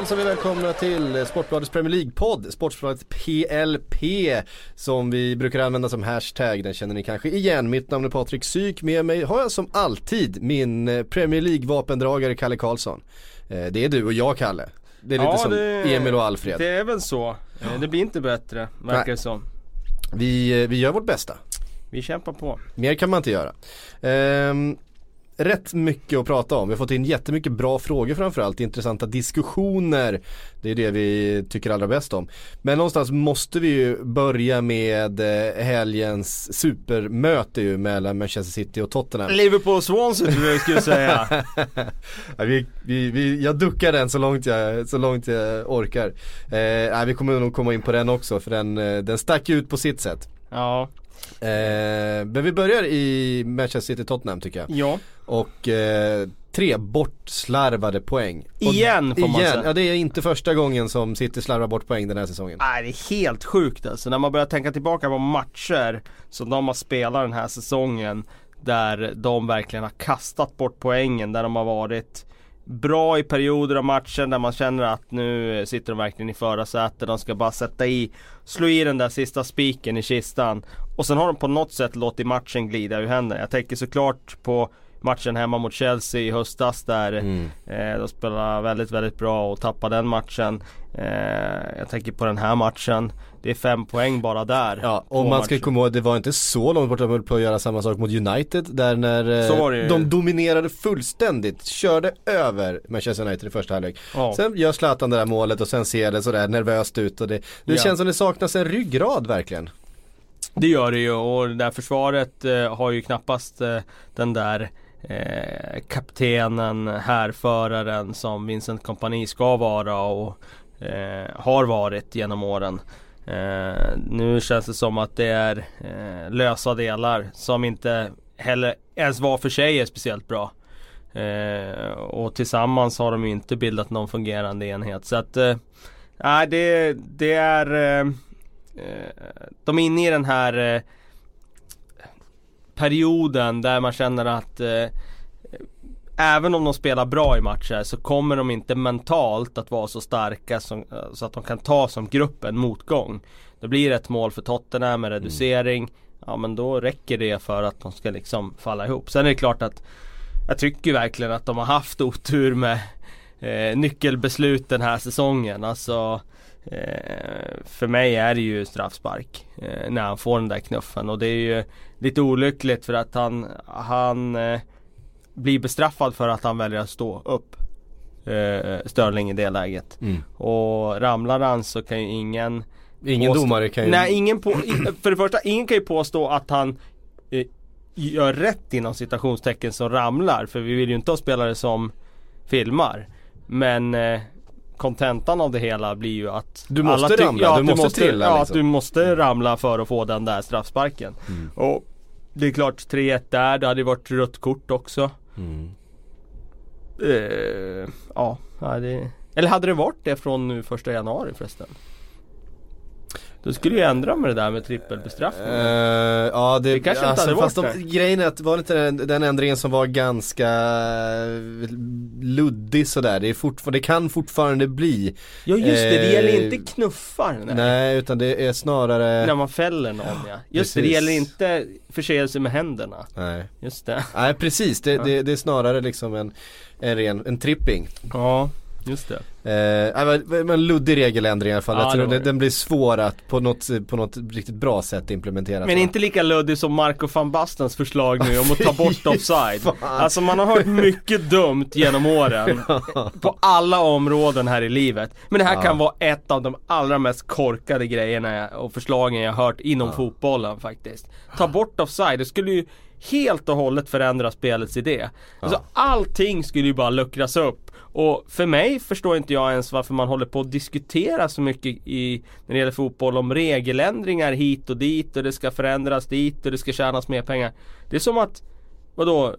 hälsar vi välkomna till Sportbladets Premier League-podd, Sportbladet PLP, som vi brukar använda som hashtag, den känner ni kanske igen. Mitt namn är Patrik Syk, med mig har jag som alltid min eh, Premier League-vapendragare Kalle Karlsson. Eh, Det är du och jag Kalle. Det är lite som Emil och Alfred. Det är väl så. Eh, Det blir inte bättre, verkar det som. Vi, vi gör vårt bästa. Vi kämpar på. Mer kan man inte göra. Ehm, rätt mycket att prata om. Vi har fått in jättemycket bra frågor framförallt, intressanta diskussioner. Det är det vi tycker allra bäst om. Men någonstans måste vi ju börja med eh, helgens supermöte ju mellan Manchester City och Tottenham. Liverpool Swansea tror jag skulle säga. Ja, vi, vi, vi, jag duckar den så långt jag, så långt jag orkar. Eh, vi kommer nog komma in på den också för den, eh, den stack ut på sitt sätt. ja. Eh, men vi börjar i Manchester City-Tottenham tycker jag. Ja. Och eh, tre bortslarvade poäng. Och Igen, får man igen. säga. Ja det är inte första gången som City slarvar bort poäng den här säsongen. Nej, det är helt sjukt alltså. När man börjar tänka tillbaka på matcher som de har spelat den här säsongen. Där de verkligen har kastat bort poängen. Där de har varit bra i perioder av matchen där man känner att nu sitter de verkligen i förarsätet. De ska bara sätta i, slå i den där sista spiken i kistan. Och sen har de på något sätt låtit matchen glida ur händerna. Jag tänker såklart på matchen hemma mot Chelsea i höstas där Mm. eh, de spelade väldigt, väldigt bra och tappade den matchen. Eh, jag tänker på den här matchen. Det är fem poäng bara där. Ja, och man ska matcher. komma ihåg, det var inte så långt bort de höll på att göra samma sak mot United där när eh, de dominerade fullständigt, körde över Manchester United i första halvlek. Ja. Sen gör Zlatan det där målet och sen ser det sådär nervöst ut och det, det Ja. känns som det saknas en ryggrad verkligen. Det gör det ju och det där försvaret eh, har ju knappast eh, den där eh, kaptenen, härföraren som Vincent Kompani ska vara och eh, har varit genom åren. Eh, nu känns det som att det är eh, lösa delar som inte heller ens var för sig är speciellt bra. Eh, och tillsammans har de ju inte bildat någon fungerande enhet. Så att eh, Nej det, det är eh, de är inne i den här eh, Perioden där man känner att eh, Även om de spelar bra i matcher så kommer de inte mentalt att vara så starka som, eh, så att de kan ta som grupp en motgång. Det blir ett mål för Tottenham med reducering. Ja men då räcker det för att de ska liksom falla ihop. Sen är det klart att Jag tycker verkligen att de har haft otur med eh, nyckelbeslut den här säsongen. Alltså eh, För mig är det ju straffspark eh, när han får den där knuffen och det är ju lite olyckligt för att han, han eh, blir bestraffad för att han väljer att stå upp. Eh, Störling i det läget. Och ramlar han så kan ju ingen Ingen påstå- domare kan ju... Nej, ingen på, för det första, ingen kan ju påstå att han eh, gör rätt inom citationstecken som ramlar. För vi vill ju inte ha spelare som filmar. Men eh, kontentan av det hela blir ju att Du måste ramla, ja, du måste trilla, Ja, liksom. du måste ramla för att få den där straffsparken. Mm. Och det är klart 3-1 där, det hade ju varit rött kort också. Mm. Ja, ja, det... Eller hade det varit det från nu första januari förresten? Då skulle ju ändra med det där med trippelbestraffning. Eh, ja det, Det kanske inte alltså, fast de, det. grejen är att var det inte den, den ändringen som var ganska eh, luddig sådär. Det, är fortfar- det kan fortfarande bli. Ja just det, det Eh, gäller inte knuffar. Nej. Nej, utan det är snarare När man fäller någon ja. Just det, det Precis. gäller inte förseelse med händerna. Nej, Just det. Nej precis, det, det, det är snarare liksom en, en ren, en tripping. Ja, just det. Eh, men, luddig regeländring i alla fall. Ja, jag tror den, den blir svår att på något, på något riktigt bra sätt implementera. Men inte lika luddig som Marco van Bastens förslag nu om att ta bort offside. fan. Alltså man har hört mycket dumt genom åren. På alla områden här i livet. Men det här Ja. kan vara ett av de allra mest korkade grejerna jag- och förslagen jag har hört inom fotbollen faktiskt. Ta bort offside, det skulle ju helt och hållet förändra spelets idé. Alltså allting skulle ju bara luckras upp. Och för mig förstår inte jag ens varför man håller på att diskutera så mycket i, när det gäller fotboll om regeländringar hit och dit och det ska förändras dit och det ska tjänas mer pengar. Det är som att, vadå?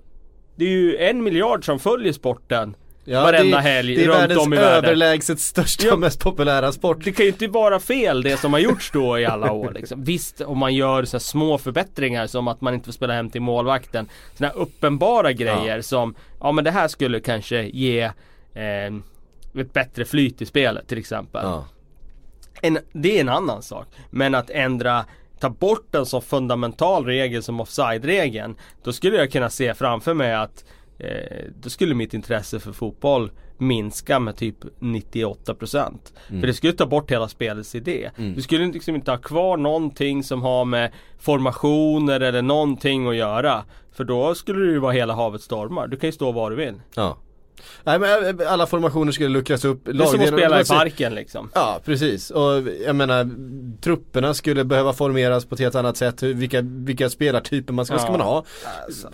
Det är ju en miljard som följer sporten Ja, varenda det, helg det är runt världens om i världen. överlägset största Ja. och mest populära sport. Det kan ju inte vara fel det som har gjorts då i alla år liksom. Visst om man gör så små förbättringar som att man inte får spela hem till målvakten Sådana här uppenbara grejer som Ja men det här skulle kanske ge eh, Ett bättre flyt i spelet till exempel Ja. en, Det är en annan sak Men att ändra Ta bort en så fundamental regel som offside-regeln Då skulle jag kunna se framför mig att eh, Då skulle mitt intresse för fotboll minska med typ 98% För det skulle ta bort hela spelets idé. Du skulle liksom inte ha kvar någonting som har med formationer eller någonting att göra. För då skulle det ju vara hela havet stormar. Du kan ju stå var du vill. ja. Nej men äh, alla formationer skulle luckras upp. Det är som att spela i alltså- parken liksom. Ja precis och jag menar trupperna skulle behöva formeras på ett helt annat sätt. Vilka, vilka spelartyper man ska, vad ska Ja. man ha?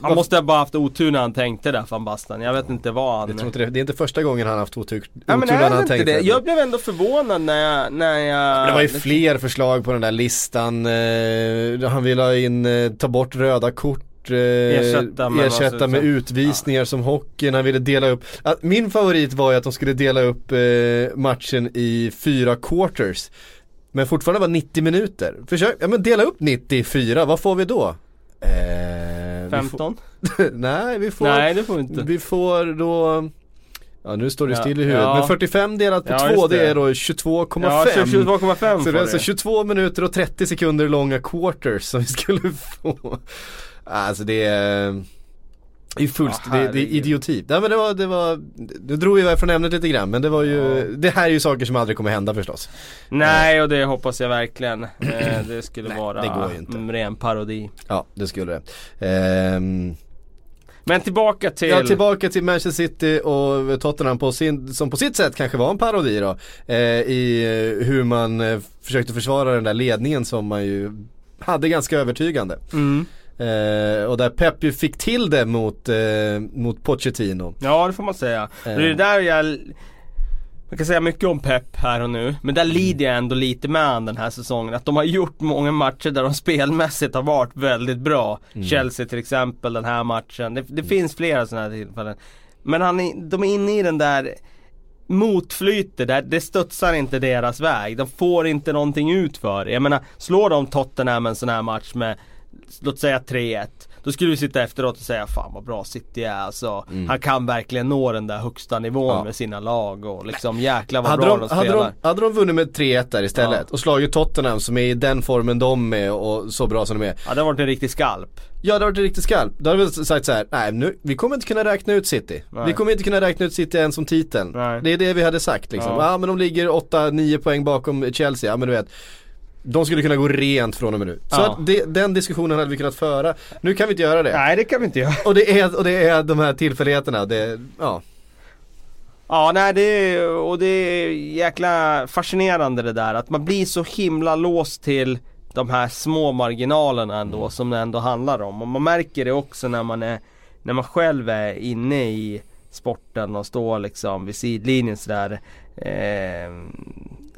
Han måste ha bara haft otur när han tänkte där van Basten. Jag vet inte vad han... Jag tror inte det, det är inte första gången han haft otur, otur Ja men när är han det inte tänkt det? Jag blev ändå förvånad när jag... När jag Det var ju fler förslag på den där listan. Eh, han ville ha in, eh, ta bort röda kort. Eh, Ersätta med ersätta med utvisningar som hockeyn, han ville dela upp. Att, min favorit var ju att de skulle dela upp eh, matchen i fyra quarters. Men fortfarande var 90 minuter. Försök, ja men dela upp 94, vad får vi då? Eh, vi 15? får, nej vi får, Nej det får vi inte. vi får då Ja nu står det Ja, still i huvudet, ja. men 45 delat på Ja, 2 just det. det. är då 22,5 Ja 22,5 så det är alltså det. 22 minuter och 30 sekunder långa quarters som vi skulle få. Alltså det är det är fullst, Ja, det, det är idioti. Nej men det var, det var, nu drog vi iväg från ämnet lite grann men det var ju, Ja. det här är ju saker som aldrig kommer hända förstås. Nej och det hoppas jag verkligen. Eh, det skulle Nej, vara det ju ren parodi. Ja det skulle det. Ehm, Men tillbaka till... Ja tillbaka till Manchester City och Tottenham på sin, som på sitt sätt kanske var en parodi då. Eh, I eh, hur man eh, försökte försvara den där ledningen som man ju hade ganska övertygande. Mm. Eh, och där Pep ju fick till det mot, eh, mot Pochettino. Ja det får man säga. Eh. Det är där jag man kan säga mycket om Pep här och nu, men där lider jag ändå lite med han den här säsongen. Att de har gjort många matcher där de spelmässigt har varit väldigt bra. Chelsea till exempel, den här matchen. Det, det finns flera sådana här tillfällen. Men han de är inne i den där motflytet där, det studsar inte deras väg. De får inte någonting ut för det. Jag menar, slår de Tottenham en sån här match med Låt säga 3-1 Då skulle vi sitta efteråt och säga fan vad bra City är alltså Han kan verkligen nå den där högsta nivån Ja. med sina lag och liksom jäklar vad Hade bra de, de, hade, spelar de, hade de vunnit med 3-1 där istället Ja. och slagit Tottenham som är i den formen de är och så bra som de är. Ja det har varit en riktig skalp Ja det har varit riktigt skarpt. Då hade vi sagt så här, nej nu, vi kommer inte kunna räkna ut City. Nej. Vi kommer inte kunna räkna ut City ens som titeln. Nej. Det är det vi hade sagt liksom. Ja, Ja. men de ligger 8-9 poäng bakom Chelsea, ja men du vet. De skulle kunna gå rent från och med nu. Så Ja. att det, den diskussionen hade vi kunnat föra. Nu kan vi inte göra det. Nej det kan vi inte göra Och det är, och det är de här tillfälligheterna, det, ja. Ja nej det är, och det är jäkla fascinerande det där att man blir så himla låst till de här små marginalerna ändå som det ändå handlar om. Och man märker det också när man är När man själv är inne i sporten och står liksom vid sidlinjen sådär eh,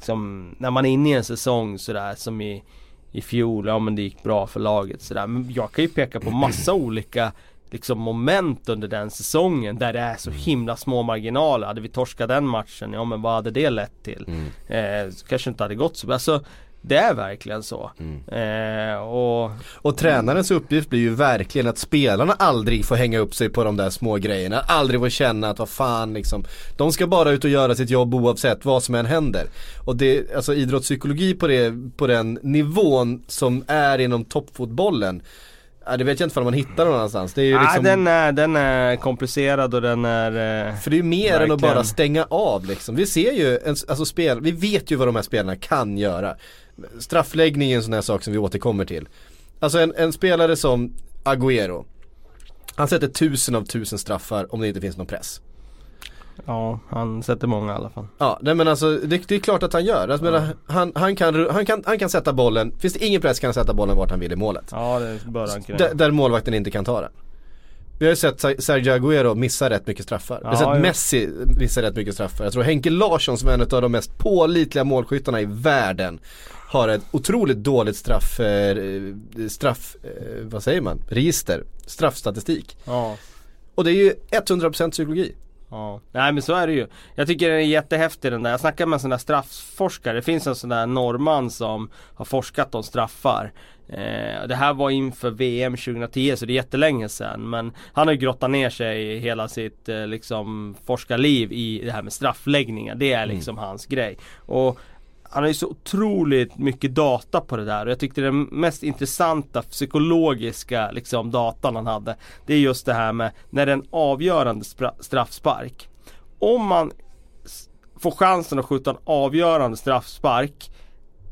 som När man är inne i en säsong sådär som i I fjol, ja men det gick bra för laget sådär. Men jag kan ju peka på massa olika liksom moment under den säsongen där det är så himla små marginaler. Hade vi torskat den matchen, ja men vad hade det lett till? Eh, så kanske inte hade gått så bra. Alltså det är verkligen så. Eh, och Och tränarens uppgift blir ju verkligen att spelarna aldrig får hänga upp sig på de där små grejerna. Aldrig får känna att vad fan liksom. De ska bara ut och göra sitt jobb oavsett vad som än händer. Och det, alltså idrottspsykologi på, det, på den nivån som är inom toppfotbollen. Ja, det vet jag inte om man hittar någon annanstans. Det är ju ja, liksom, den, är, den är komplicerad och den är eh, för det är ju mer än att Verkligen. bara stänga av liksom. Vi ser ju, en, alltså spel, vi vet ju vad de här spelarna kan göra. Straffläggning är en sån här sak som vi återkommer till. Alltså en, en spelare som Agüero. Han sätter tusen av tusen straffar om det inte finns någon press. Ja, han sätter många i alla fall. Ja, nej men alltså det, det är klart att han gör. Alltså, menar, han, han, kan, han, kan, han kan sätta bollen, finns det ingen press kan han sätta bollen vart han vill i målet. Ja, det bör han kunna Där, där målvakten inte kan ta den. Vi har ju sett Sergio Agüero missa rätt mycket straffar. Vi har Ja, sett jo. Messi missa rätt mycket straffar. Jag tror Henke Larsson som är en av de mest pålitliga målskyttarna i världen har ett otroligt dåligt straff, eh, straff, eh, vad säger man, register, straffstatistik. Ja. Och det är ju 100% psykologi. Ja, nej men så är det ju. Jag tycker den är jättehäftig den där. Jag snackade med en sån där straffforskare. Det finns en sån där norrman som har forskat om straffar. Eh, det här var inför VM 2010 så det är jättelänge sedan. Men han har ju grottat ner sig hela sitt eh, liksom forskarliv i det här med straffläggningar. Det är liksom hans grej. Och han har ju så otroligt mycket data på det där. Och jag tyckte den mest intressanta psykologiska liksom, datan han hade Det är just det här med när det är en avgörande straffspark. Om man får chansen att skjuta en avgörande straffspark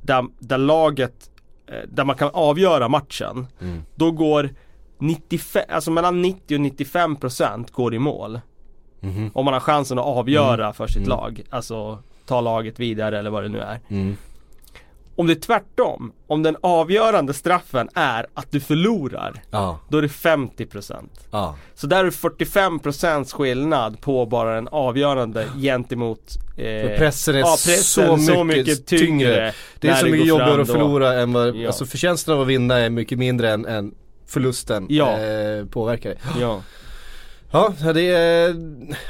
där, där laget eh, Där man kan avgöra matchen Då går 95, alltså mellan 90 och 95 procent går i mål. Om man har chansen att avgöra för sitt lag. Alltså ta laget vidare eller vad det nu är Om det är tvärtom, om den avgörande straffen är att du förlorar Ja, Då är det 50% ja. Så där är det 45% skillnad på bara den avgörande gentemot eh, För pressen är ja, pressen så, mycket tyngre. Det är så mycket jobbigare att förlora än vad, Ja. alltså förtjänsten av att vinna är mycket mindre än, än förlusten eh, påverkar det. Ja, det är,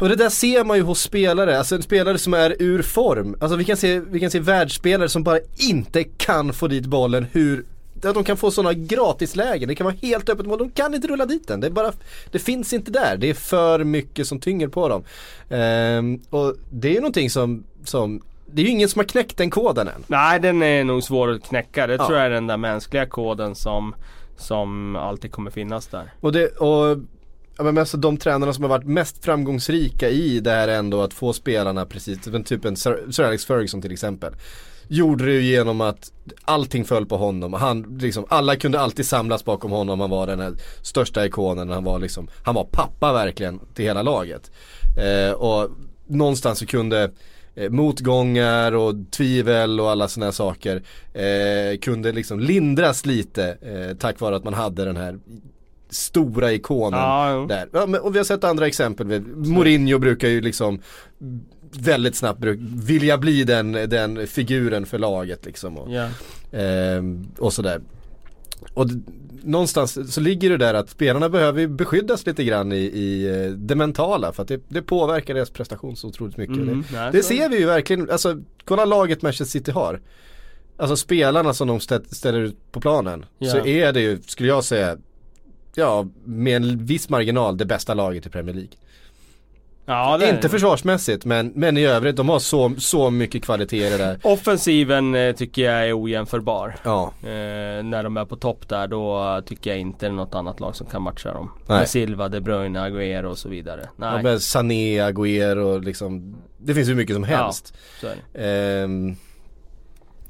och det där ser man ju hos spelare, alltså en spelare som är ur form. Alltså vi kan se, vi kan se världsspelare som bara inte kan få dit bollen hur att de kan få sådana gratislägen, det kan vara helt öppet mål, de kan inte rulla dit den. Det är bara, det finns inte där, det är för mycket som tynger på dem. Ehm, och det är ju någonting som, som, det är ju ingen som har knäckt den koden än. Nej den är nog svår att knäcka. Det Ja. tror jag är den där mänskliga koden som Som alltid kommer finnas där. Och det, och Ja men alltså de tränarna som har varit mest framgångsrika i det här ändå att få spelarna precis, typ en Sir, Sir Alex Ferguson till exempel. Gjorde det ju genom att allting föll på honom. Han, liksom, alla kunde alltid samlas bakom honom. Han var den här största ikonen. Han var liksom, han var pappa verkligen till hela laget. Eh, och någonstans så kunde eh, motgångar och tvivel och alla sådana här saker eh, kunde liksom lindras lite eh, tack vare att man hade den här stora ikonen Ja, där. Ja, men, och vi har sett andra exempel. Mourinho brukar ju liksom väldigt snabbt vilja bli den, den figuren för laget liksom. Och, Ja. ehm, och sådär. Och någonstans så ligger det där att spelarna behöver beskyddas lite grann i, i eh, det mentala för att det, det påverkar deras prestation så otroligt mycket. Mhm, Det, det ser vi ju verkligen, alltså kolla laget Manchester City har. Alltså spelarna som de stä- ställer ut på planen. Ja. Så är det ju, skulle jag säga, ja med en viss marginal det bästa laget i Premier League. Ja, det är Inte det. försvarsmässigt men, men i övrigt, de har så, så mycket kvaliteter där. Offensiven eh, tycker jag är ojämförbar. Ja, Eh, när de är på topp där då tycker jag inte det är något annat lag som kan matcha dem. Nej. Med Silva, De Bruyne, Agüero och så vidare. Nej, ja Sané, Agüero och liksom, det finns hur mycket som Ja. helst. så är det. Ehm,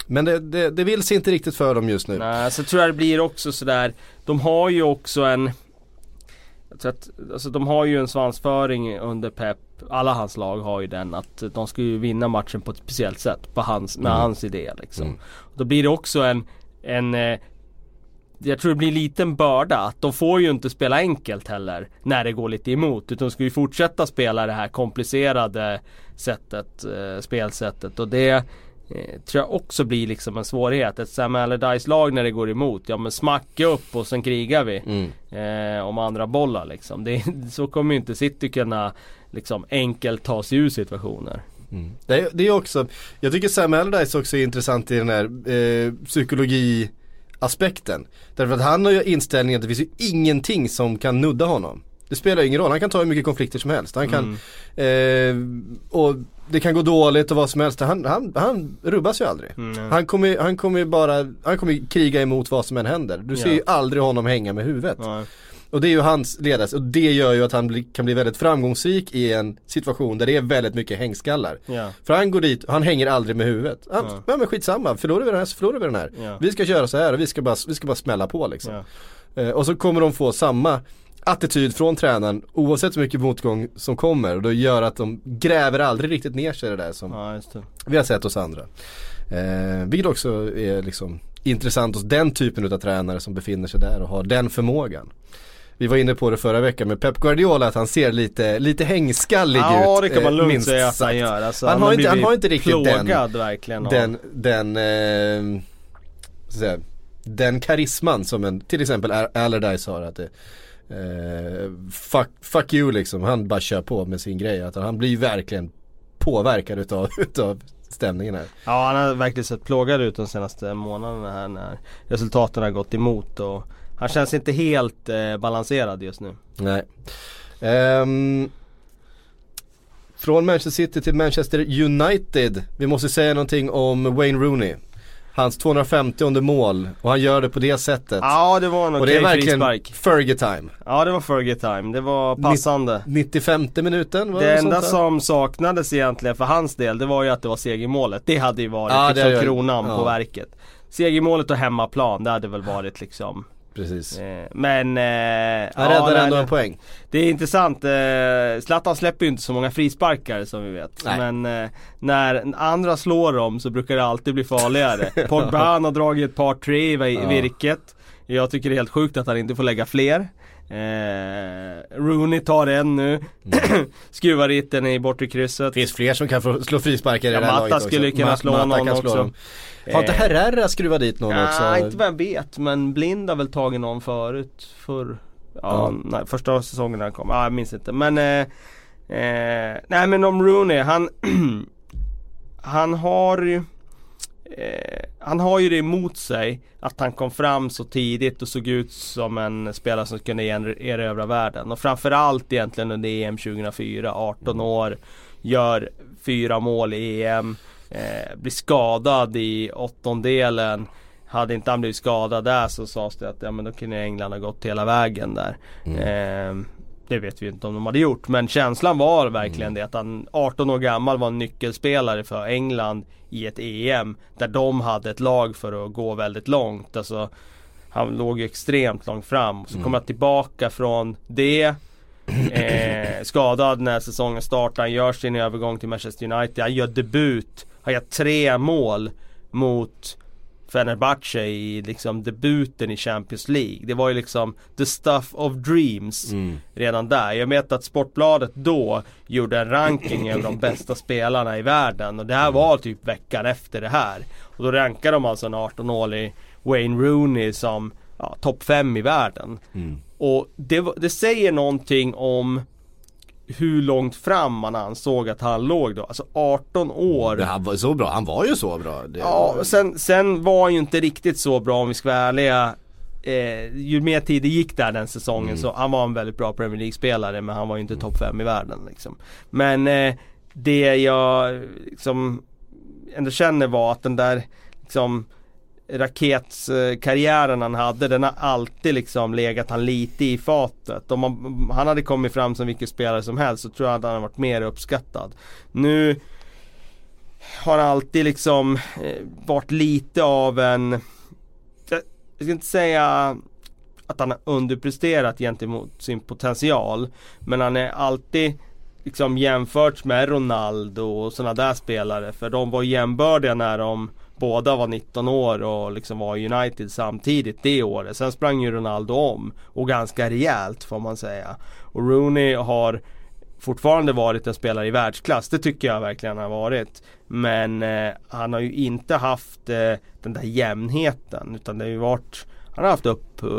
men det, det, det vill sig inte riktigt för dem just nu. Nej, så tror jag det blir också sådär De har ju också en jag tror att, alltså de har ju en svansföring under Pep Alla hans lag har ju den att de ska ju vinna matchen på ett speciellt sätt på hans, med Mm. hans idé liksom. Mm. Då blir det också en, en eh, jag tror det blir en liten börda att de får ju inte spela enkelt heller när det går lite emot utan de ska ju fortsätta spela det här komplicerade sättet, eh, spelsättet och det eh, tror jag också blir liksom en svårighet. Ett Sam Allardyce lag när det går emot, ja men smacka upp och sen krigar vi Mm. eh, om andra bollar liksom. Det, så kommer ju inte City kunna liksom enkelt ta sig ur situationer. Mm. Det, är, det är också, jag tycker Sam Allardyce också är intressant i den här eh, psykologi-aspekten. Därför att han har ju inställningen att det finns ju ingenting som kan nudda honom. Det spelar ingen roll, han kan ta hur mycket konflikter som helst. Han kan, Mm. eh, och det kan gå dåligt och vad som helst. Han, han, han rubbas ju aldrig. Mm. Han kommer han kommer bara, han kommer kriga emot vad som än händer. Du ser Ja. ju aldrig honom hänga med huvudet. Ja. Och det är ju hans ledare, och det gör ju att han bli, kan bli väldigt framgångsrik i en situation där det är väldigt mycket hängskallar. Ja. För han går dit, han hänger aldrig med huvudet. Han, Ja. ja. men skitsamma, förlorar vi den här så förlorar vi den här. Ja. Vi ska köra så här och vi ska bara, vi ska bara smälla på liksom. Eh, och så kommer de få samma attityd från tränaren oavsett hur mycket motgång som kommer. Och då gör att de gräver aldrig riktigt ner sig i det där som ja, det. vi har sett hos andra. Eh, vilket också är liksom intressant hos den typen av tränare som befinner sig där och har den förmågan. vi var inne på det förra veckan med Pep Guardiola att han ser lite, lite hängskallig ut. Ja det kan man eh, lugnt säga att han gör. Alltså, Han har inte- han har inte riktigt den- plågad verkligen av- Den, den, eh, säga, den karisman som en, till exempel Al- Allardyce har. Att det, eh, fuck, fuck you liksom, han bara kör på med sin grej. Att han blir verkligen påverkad utav, utav stämningen här. Ja han har verkligen sett plågad ut de senaste månaderna här när resultaten har gått emot och han känns inte helt eh, balanserad just nu. Nej. Ehm, från Manchester City till Manchester United. Vi måste säga någonting om Wayne Rooney. Hans 250 mål och han gör det på det sättet. Ja det var en och det är okej verkligen frispark. Fergie-time. Ja det var Fergie time, det var passande. 95 minuten var det, Det enda som saknades egentligen för hans del det var ju att det var segermålet. Det hade ju varit Ja, liksom kronan ja. på verket. Segermålet och hemmaplan, det hade väl varit liksom Precis. eh, Men... Eh, Han räddar nej, ändå en poäng. Det är intressant, eh, Zlatan släpper ju inte så många frisparkar som vi vet. Nej. Men eh, när andra slår dem så brukar det alltid bli farligare. Pogba han har dragit ett par tre i Ja. virket. Jag tycker det är helt sjukt att han inte får lägga fler. Eh, Rooney tar en nu, skruvar dit den i bortre krysset. Finns fler som kan få slå frisparkar i Ja, det här Matta laget också. skulle kunna Ma- slå Matta någon kan slå också. dem. Har inte Eh, Herrera skruvat dit någon också? Nej, inte vad jag vet men Blind har väl tagit någon förut för Ja, Ja. Nej, första säsongen han kom. Ja, jag minns inte men eh, eh, Nej men om Rooney, han Han har ju eh, Han har ju det emot sig Att han kom fram så tidigt och såg ut som en spelare som kunde er- erövra världen. Och framförallt egentligen under EM 2004, 18 år Gör fyra mål i EM eh, Blir skadad i åttondelen hade inte han blivit skadad där så sades det att ja, men då kunde England ha gått hela vägen där. Eh, det vet vi inte om de hade gjort men känslan var verkligen det att han 18 år gammal var en nyckelspelare för England i ett EM där de hade ett lag för att gå väldigt långt. Alltså, han låg ju extremt långt fram. Så kom jag tillbaka från det eh, Skadad när säsongen startar, han gör sin övergång till Manchester United, han gör debut Han gör tre mål mot Fenerbahce i liksom debuten i Champions League. Det var ju liksom the stuff of dreams Mm. redan där. Jag vet att Sportbladet då gjorde en ranking över de bästa spelarna i världen och det här var typ veckan efter det här. Och då rankade de alltså en 18-årig Wayne Rooney som ja, topp 5 i världen. Mm. Och det, det säger någonting om hur långt fram man ansåg att han låg då. Alltså 18 år. Han var så bra, han var ju så bra. Det, Ja, sen, sen var han ju inte riktigt så bra om vi ska vara ärliga. Eh, ju mer tid det gick där den säsongen Mm. så han var en väldigt bra Premier League-spelare men han var ju inte topp 5 i världen liksom. Men eh, det jag liksom ändå känner var att den där liksom raketkarriären han hade den har alltid liksom legat han lite i fatet. Om man, han hade kommit fram som vilken spelare som helst så tror jag att han hade varit mer uppskattad. Nu har han alltid liksom eh, varit lite av en jag, jag ska inte säga att han har underpresterat gentemot sin potential Men han är alltid liksom jämförts med Ronaldo och sådana där spelare för de var jämbördiga när de båda var 19 år och liksom var i United samtidigt det året. Sen sprang ju Ronaldo om och ganska rejält får man säga. Och Rooney har fortfarande varit en spelare i världsklass. Det tycker jag verkligen han har varit. Men eh, han har ju inte haft eh, den där jämnheten utan det har ju varit Han har haft upp, eh,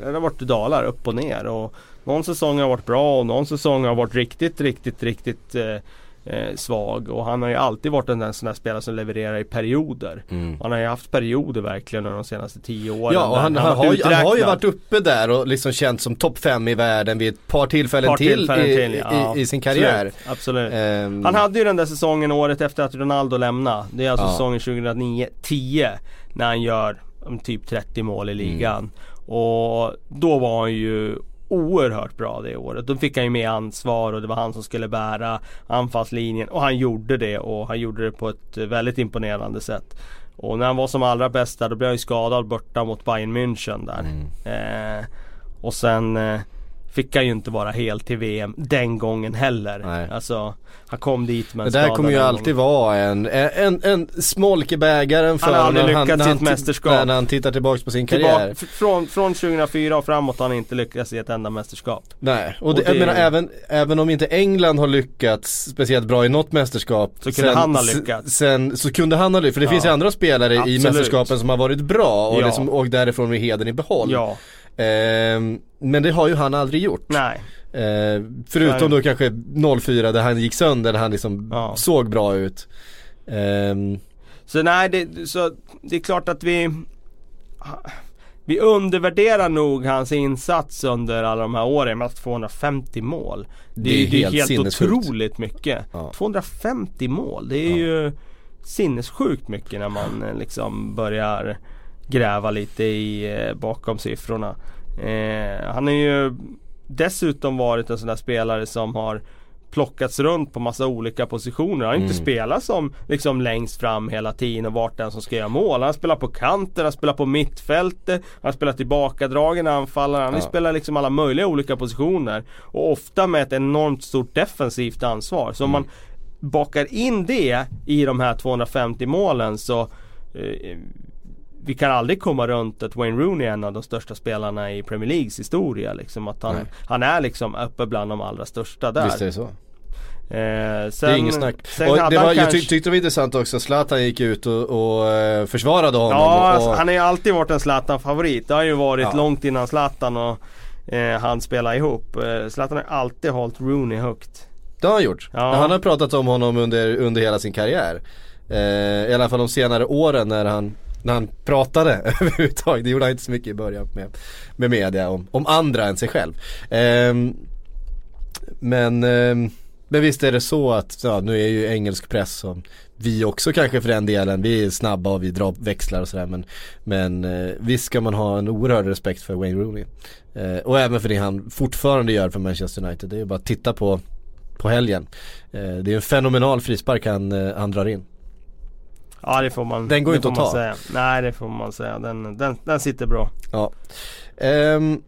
det har varit dalar upp och ner och någon säsong har varit bra och någon säsong har varit riktigt, riktigt, riktigt eh, eh, svag och han har ju alltid varit en sån där spelare som levererar i perioder. Mm. Han har ju haft perioder verkligen under de senaste tio åren. Ja och han, han, varit har, ju- han har ju varit uppe där och liksom känt som topp 5 i världen vid ett par tillfällen, Par till, tillfällen i, till, ja. i, i sin karriär. Absolut. absolut. Ehm, Han hade ju den där säsongen året efter att Ronaldo lämnade. Det är alltså Ja. säsongen 2009-10 när han gör um, typ 30 mål i ligan. Mm. Och då var han ju oerhört bra det året. Då fick han ju med ansvar och det var han som skulle bära anfallslinjen och han gjorde det och han gjorde det på ett väldigt imponerande sätt. Och när han var som allra bäst där då blev han ju skadad borta mot Bayern München där. Mm. Eh, och sen eh, fick han ju inte vara helt till VM den gången heller. Nej. Alltså han kom dit med en Det där kommer ju alltid vara en, en, en smolk i bägaren för Han har aldrig lyckats när i ett ti- mästerskap. När han tittar tillbaks på sin karriär. Tillbaka, f- från, från 2004 och framåt har han inte lyckats i ett enda mästerskap. Nej, och, Och det, jag det- menar även, även om inte England har lyckats speciellt bra i något mästerskap Så kunde han ha lyckats. Sen, så kunde han ha lyckats, för det Ja. finns ju andra spelare i Absolut. mästerskapen som har varit bra och, Ja. liksom, och därifrån med heden i behåll. Ja, Ehm, men det har ju han aldrig gjort. nej. Eh, förutom då kanske 04 där han gick sönder, där han liksom Ja. såg bra ut. Ehm, Så nej, det, så det är klart att vi Vi undervärderar nog hans insats under alla de här åren med 250 mål. Det, Det är det är helt helt otroligt mycket. Ja. 250 mål, det är ju sinnessjukt mycket när man eh, liksom börjar gräva lite i eh, bakom siffrorna. Eh, han har ju dessutom varit en sån där spelare som har plockats runt på massa olika positioner. Han har inte Mm. spelat som liksom längst fram hela tiden och varit den som ska göra mål. Han har spelat på kanten, han har spelat på mittfältet, han har spelat tillbakadragen anfallare. Han Ja. spelat liksom alla möjliga olika positioner. Och ofta med ett enormt stort defensivt ansvar. Så om Mm. man bakar in det i de här 250 målen så eh, vi kan aldrig komma runt att Wayne Rooney är en av de största spelarna i Premier Leagues historia. Liksom, att han, Nej. han är liksom uppe bland de allra största där. visst är det så. Eh, sen, det är inget snack. Och det var, jag kanske, tyck, tyckte det var intressant också, Zlatan gick ut och, och eh, försvarade honom. Ja, och, alltså, han har ju alltid varit en Zlatan-favorit. Det har ju varit Ja. långt innan Zlatan och eh, han spelade ihop. Eh, Zlatan har alltid hållit Rooney högt. Det har han gjort. Ja. Han har pratat om honom under, under hela sin karriär. Eh, I alla fall de senare åren när han, när han pratade överhuvudtaget. Det gjorde han inte så mycket i början med, med media om, om andra än sig själv. Ehm, men, eh, men visst är det så att, ja, nu är ju engelsk press som vi också kanske för den delen, vi är snabba och vi drar växlar och sådär men, men eh, visst ska man ha en oerhörd respekt för Wayne Rooney. Eh, och även för det han fortfarande gör för Manchester United. Det är ju bara att titta på, på helgen. Eh, det är en fenomenal frispark han, eh, han drar in. Ja det får man Den går det inte att ta. Säga. Nej det får man säga. Den, den, den sitter bra. Ja. Ehm,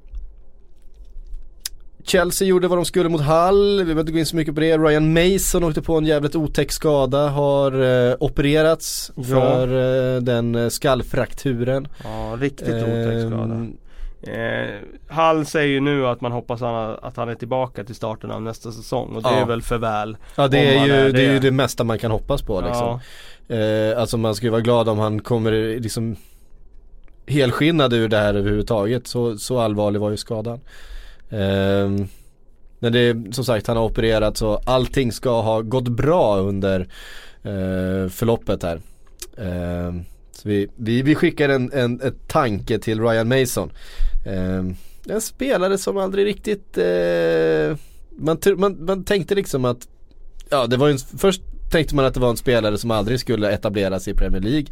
Chelsea gjorde vad de skulle mot Hull, vi behöver inte gå in så mycket på det. Ryan Mason åkte på en jävligt otäck skada, har eh, opererats Ja. för eh, den eh, skallfrakturen. Ja riktigt otäck skada. Ehm, Eh, Hall säger ju nu att man hoppas han, att han är tillbaka till starten av nästa säsong och det Ja. är väl för väl. Ja det är, ju, är det är ju det mesta man kan hoppas på liksom. Ja. Eh, alltså man ska ju vara glad om han kommer liksom helskinnad ur det här överhuvudtaget. Så, så allvarlig var ju skadan. Eh, men det är som sagt han har opererat så allting ska ha gått bra under eh, förloppet här. Eh, så vi, vi, vi skickar en, en ett tanke till Ryan Mason. Ehm, en spelare som aldrig riktigt eh, man, man, man tänkte liksom att Ja det var ju en, först tänkte man att det var en spelare som aldrig skulle etableras i Premier League.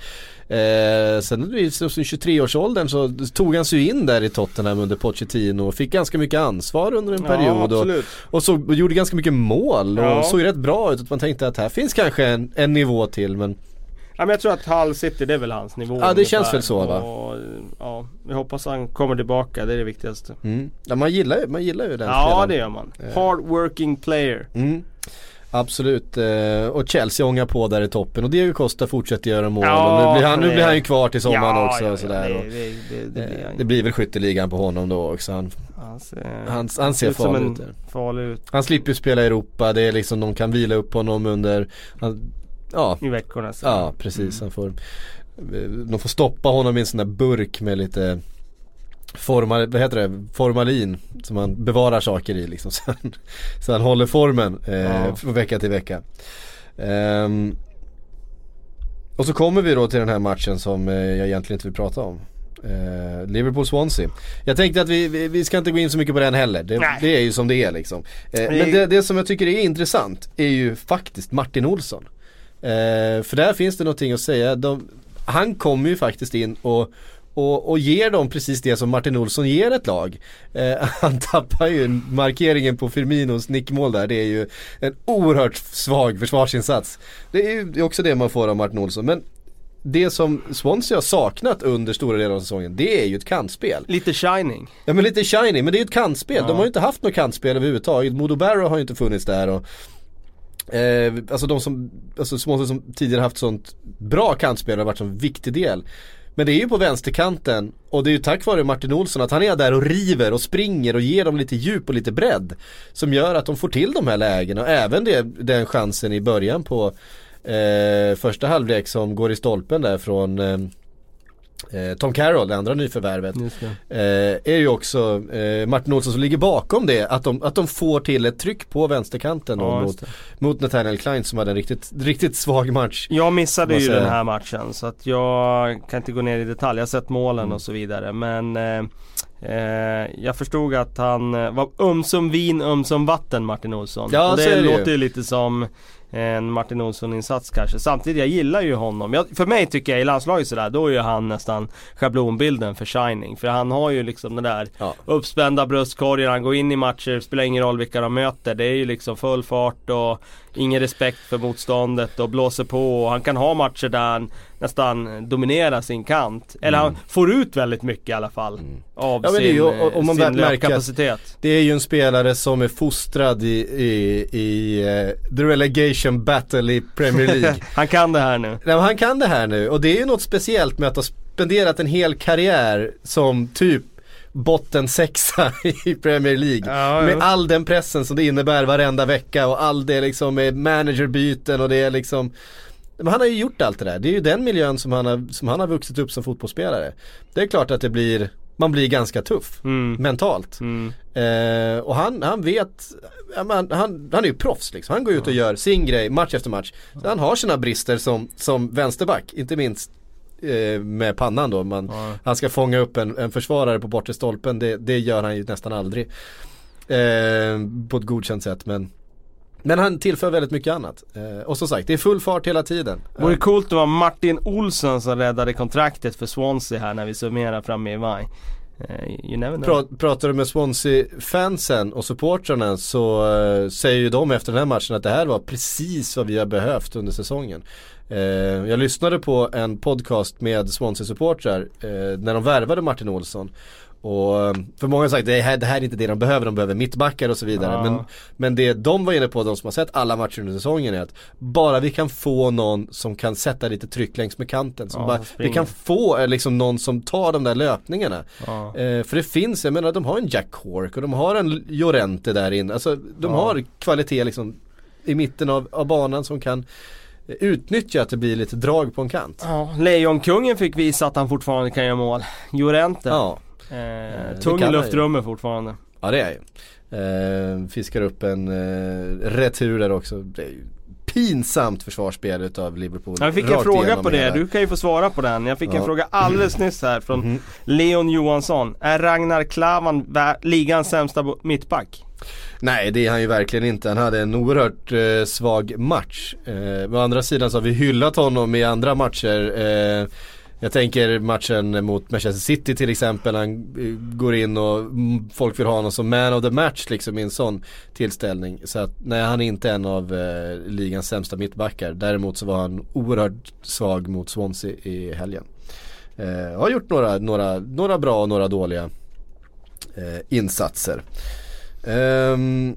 Eh, sen i så- så 23-årsåldern så tog han sig in där i Tottenham under Pochettino och fick ganska mycket ansvar under en Ja, period. och, absolut. och, så, och gjorde ganska mycket mål och Ja. såg rätt bra ut. Att man tänkte att här finns kanske en, en nivå till men Ja, men jag tror att Hull City det är väl hans nivå Ja, det känns ungefär. väl så, va? Och, ja, vi hoppas han kommer tillbaka, det är det viktigaste. mm. ja, man, gillar, man gillar ju den Ja spelaren. det gör man. Eh. Hard working player. Mm. Absolut, eh, och Chelsea ångar på där i toppen och Diego Costa fortsätter göra mål Ja, nu blir, han, nu blir han ju kvar till sommaren ja, också ja, sådär. Det, det, det, eh, blir han. det blir väl skytteligan på honom då också. Han, Han ser, han, han ser farlig ut. farlig ut Han slipper ju spela i Europa, det är liksom de kan vila upp honom under, han, ja, i veckorna. Så. ja precis. Han får, de får stoppa honom i en sån där burk med lite formal, vad heter det, formalin som man bevarar saker i liksom. Så han, så han håller formen eh, Ja. från vecka till vecka. Ehm, och så kommer vi då till den här matchen som eh, jag egentligen inte vill prata om. Eh, Liverpool-Swansea. Jag tänkte att vi, vi, vi ska inte gå in så mycket på den heller. Det, det är ju som det är liksom. Eh, men det, det som jag tycker är intressant är ju faktiskt Martin Olsson. Eh, för där finns det någonting att säga. De, han kommer ju faktiskt in och, och, och ger dem precis det som Martin Olsson ger ett lag. Eh, han tappar ju markeringen på Firminos nickmål där. Det är ju en oerhört svag försvarsinsats. Det är ju också det man får av Martin Olsson. Men det som Swansea har saknat under stora delar av säsongen det är ju ett kantspel. Lite shining. Ja men lite shiny, men det är ju ett kantspel. Ja. De har ju inte haft något kantspel överhuvudtaget. Modo Barrow har ju inte funnits där och Eh, alltså de som, alltså Swansea som tidigare haft sånt bra kantspel har varit en viktig del. Men det är ju på vänsterkanten och det är ju tack vare Martin Olsson att han är där och river och springer och ger dem lite djup och lite bredd. Som gör att de får till de här lägena och även det, den chansen i början på eh, första halvlek som går i stolpen där från eh, Tom Carroll, det andra nyförvärvet. Det. Eh, är ju också eh, Martin Olsson som ligger bakom det. Att de, att de får till ett tryck på vänsterkanten Ja, mot, mot Nathaniel Klein som hade en riktigt, riktigt svag match. Jag missade ju den här matchen så att jag kan inte gå ner i detalj. Jag har sett målen Mm. och så vidare men eh, eh, Jag förstod att han eh, var ömsom vin, ömsom vatten Martin Olsson. Ja, och det det låter ju lite som en Martin Olsson-insats kanske. Samtidigt, jag gillar ju honom. Jag, för mig tycker jag i landslaget sådär, då är ju han nästan schablonbilden för Shining. För han har ju liksom den där Ja. uppspända bröstkorgen, han går in i matcher, spelar ingen roll vilka de möter. Det är ju liksom full fart och ingen respekt för motståndet och blåser på. Och han kan ha matcher där han nästan dominerar sin kant. Eller han får ut väldigt mycket i alla fall. Av Mm. Ja, det är sin, ju- och- och man sin löpkapacitet. Det är ju en spelare som är fostrad i, i, i eh, the relegation battle i Premier League. Han kan det här nu. Nej, han kan det här nu och det är ju något speciellt med att ha spenderat en hel karriär som typ botten sexa i Premier League. Ja, med ja. all den pressen som det innebär varenda vecka och all det liksom med managerbyten och det är liksom men han har ju gjort allt det där. Det är ju den miljön som han har, som han har vuxit upp som fotbollsspelare. Det är klart att det blir, man blir ganska tuff Mm. mentalt. Mm. Eh, och han, han vet, men han, han är ju proffs liksom. Han går ut och gör sin grej match efter match. Så han har sina brister som, som vänsterback, inte minst eh, med pannan då. Man, Ja. Han ska fånga upp en, en försvarare på bortre stolpen, det, det gör han ju nästan aldrig. Eh, på ett godkänt sätt men men han tillför väldigt mycket annat. Eh, och som sagt, det är full fart hela tiden. Vore coolt om det var Martin Olsson som räddade kontraktet för Swansea här när vi summerar framme i maj. Eh, you never know. Pra, pratar du med Swansea-fansen och supportrarna så eh, säger ju de efter den här matchen att det här var precis vad vi har behövt under säsongen. Eh, jag lyssnade på en podcast med Swansea-supportrar eh, när de värvade Martin Olsson. Och eh, för många har sagt det här, det här är inte det de behöver, de behöver mittbackar och så vidare. Ja. Men, men det de var inne på, de som har sett alla matcher under säsongen är att bara vi kan få någon som kan sätta lite tryck längs med kanten. Som Ja, bara, vi kan få eh, liksom någon som tar de där löpningarna. Ja. Eh, för det finns, jag menar de har en Jack Cork och de har en Llorente där inne. Alltså de har kvalitet liksom i mitten av, av banan som kan eh, utnyttja att det blir lite drag på en kant. Ja, Lejonkungen fick visa att han fortfarande kan göra mål. Jorente. Ja, Eh, det tung i luftrummet fortfarande. ja det är ju. Eh, fiskar upp en eh, retur där också. Det är ju pinsamt försvarsspel utav Liverpool. Jag fick en Rakt fråga på det, hela. du kan ju få svara på den. Jag fick en Ja. fråga alldeles nyss här från Mhm. Leon Johansson. Är Ragnar Klavan ligans sämsta mittback? Nej det är han ju verkligen inte. Han hade en oerhört eh, svag match. Eh, å andra sidan så har vi hyllat honom i andra matcher. Eh, jag tänker matchen mot Manchester City till exempel. Han eh, går in och folk vill ha honom som man of the match liksom i en sån tillställning. Så att nej han är inte en av eh, ligans sämsta mittbackar. Däremot så var han oerhört svag mot Swansea i helgen. Eh, har gjort några, några, några bra och några dåliga eh, insatser. Ehm,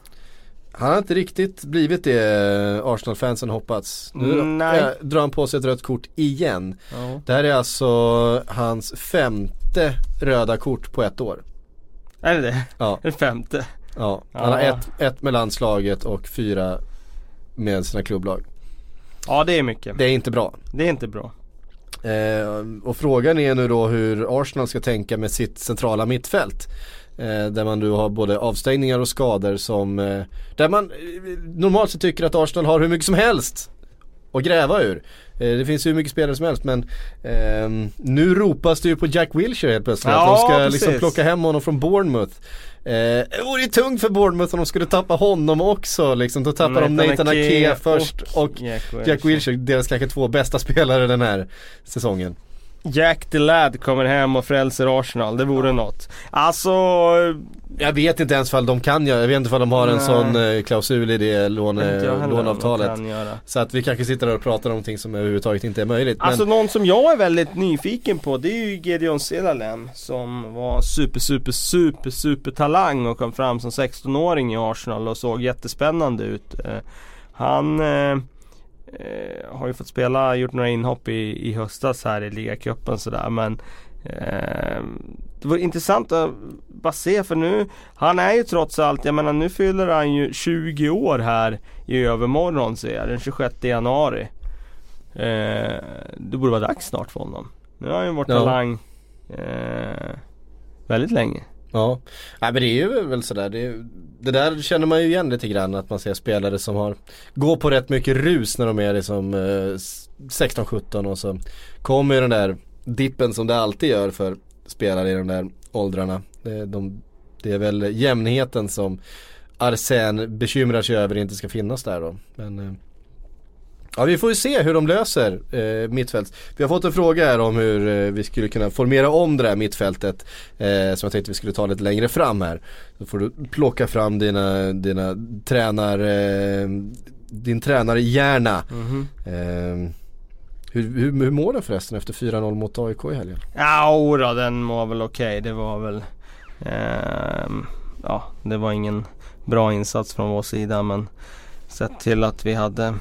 han har inte riktigt blivit det eh, Arsenal-fansen hoppats. Nu nej. drar han på sig ett rött kort igen. Ja. Det här är alltså hans femte röda kort på ett år. Är det det? Ja, Det femte? ja. Han har Ja. ett, ett med landslaget och fyra med sina klubblag. Ja det är mycket. Det är inte bra. Det är inte bra. Eh, och frågan är nu då hur Arsenal ska tänka med sitt centrala mittfält. Eh, där man nu har både avstängningar och skador som, eh, där man eh, normalt sett tycker att Arsenal har hur mycket som helst att gräva ur. Det finns ju hur mycket spelare som helst men eh, nu ropas det ju på Jack Wilshere helt plötsligt. Ja, att de ska precis. liksom plocka hem honom från Bournemouth. Eh, det vore ju tungt för Bournemouth om de skulle tappa honom också liksom. Då tappar de Nathan Ake först och, Jack Wilshere, deras kanske två bästa spelare den här säsongen. Jack the Lad kommer hem och frälser Arsenal, det vore något. Alltså... Jag vet inte ens fall de kan göra, jag vet inte om de har en Nej. sån eh, klausul i det låne, låneavtalet. Så att vi kanske sitter där och pratar om någonting som överhuvudtaget inte är möjligt. Alltså men, någon som jag är väldigt nyfiken på det är ju Gedeon Celalem som var super super super super talang och kom fram som 16-åring i Arsenal och såg jättespännande ut. Eh, Han eh, eh, har ju fått spela, gjort några inhopp i, i höstas här i ligacupen sådär men eh, det var intressant att bara se för nu Han är ju trots allt, jag menar nu fyller han ju 20 år här i övermorgon ser jag, den 26 januari. Eh, det borde vara dags snart för honom. Nu har han ju varit Ja. talang eh, väldigt länge. Ja, Nej, men det är ju väl sådär. Det, det där känner man ju igen lite grann att man ser spelare som har Går på rätt mycket rus när de är liksom eh, 16-17 och så kommer ju den där dippen som det alltid gör för spelare i de där åldrarna. Det, de, det är väl jämnheten som Arsen bekymrar sig över inte ska finnas där då. Men eh, Ja vi får ju se hur de löser eh, mittfält. Vi har fått en fråga här om hur eh, vi skulle kunna formera om det där mittfältet. Eh, som jag tänkte vi skulle ta lite längre fram här. Då får du plocka fram dina, dina tränar, eh, din tränarhjärna. Eh, hur, hur, hur mår den förresten efter 4-0 mot AIK i helgen? Ja, då, den var väl okej. Det var väl ehm, Ja, det var ingen bra insats från vår sida men sett till att vi hade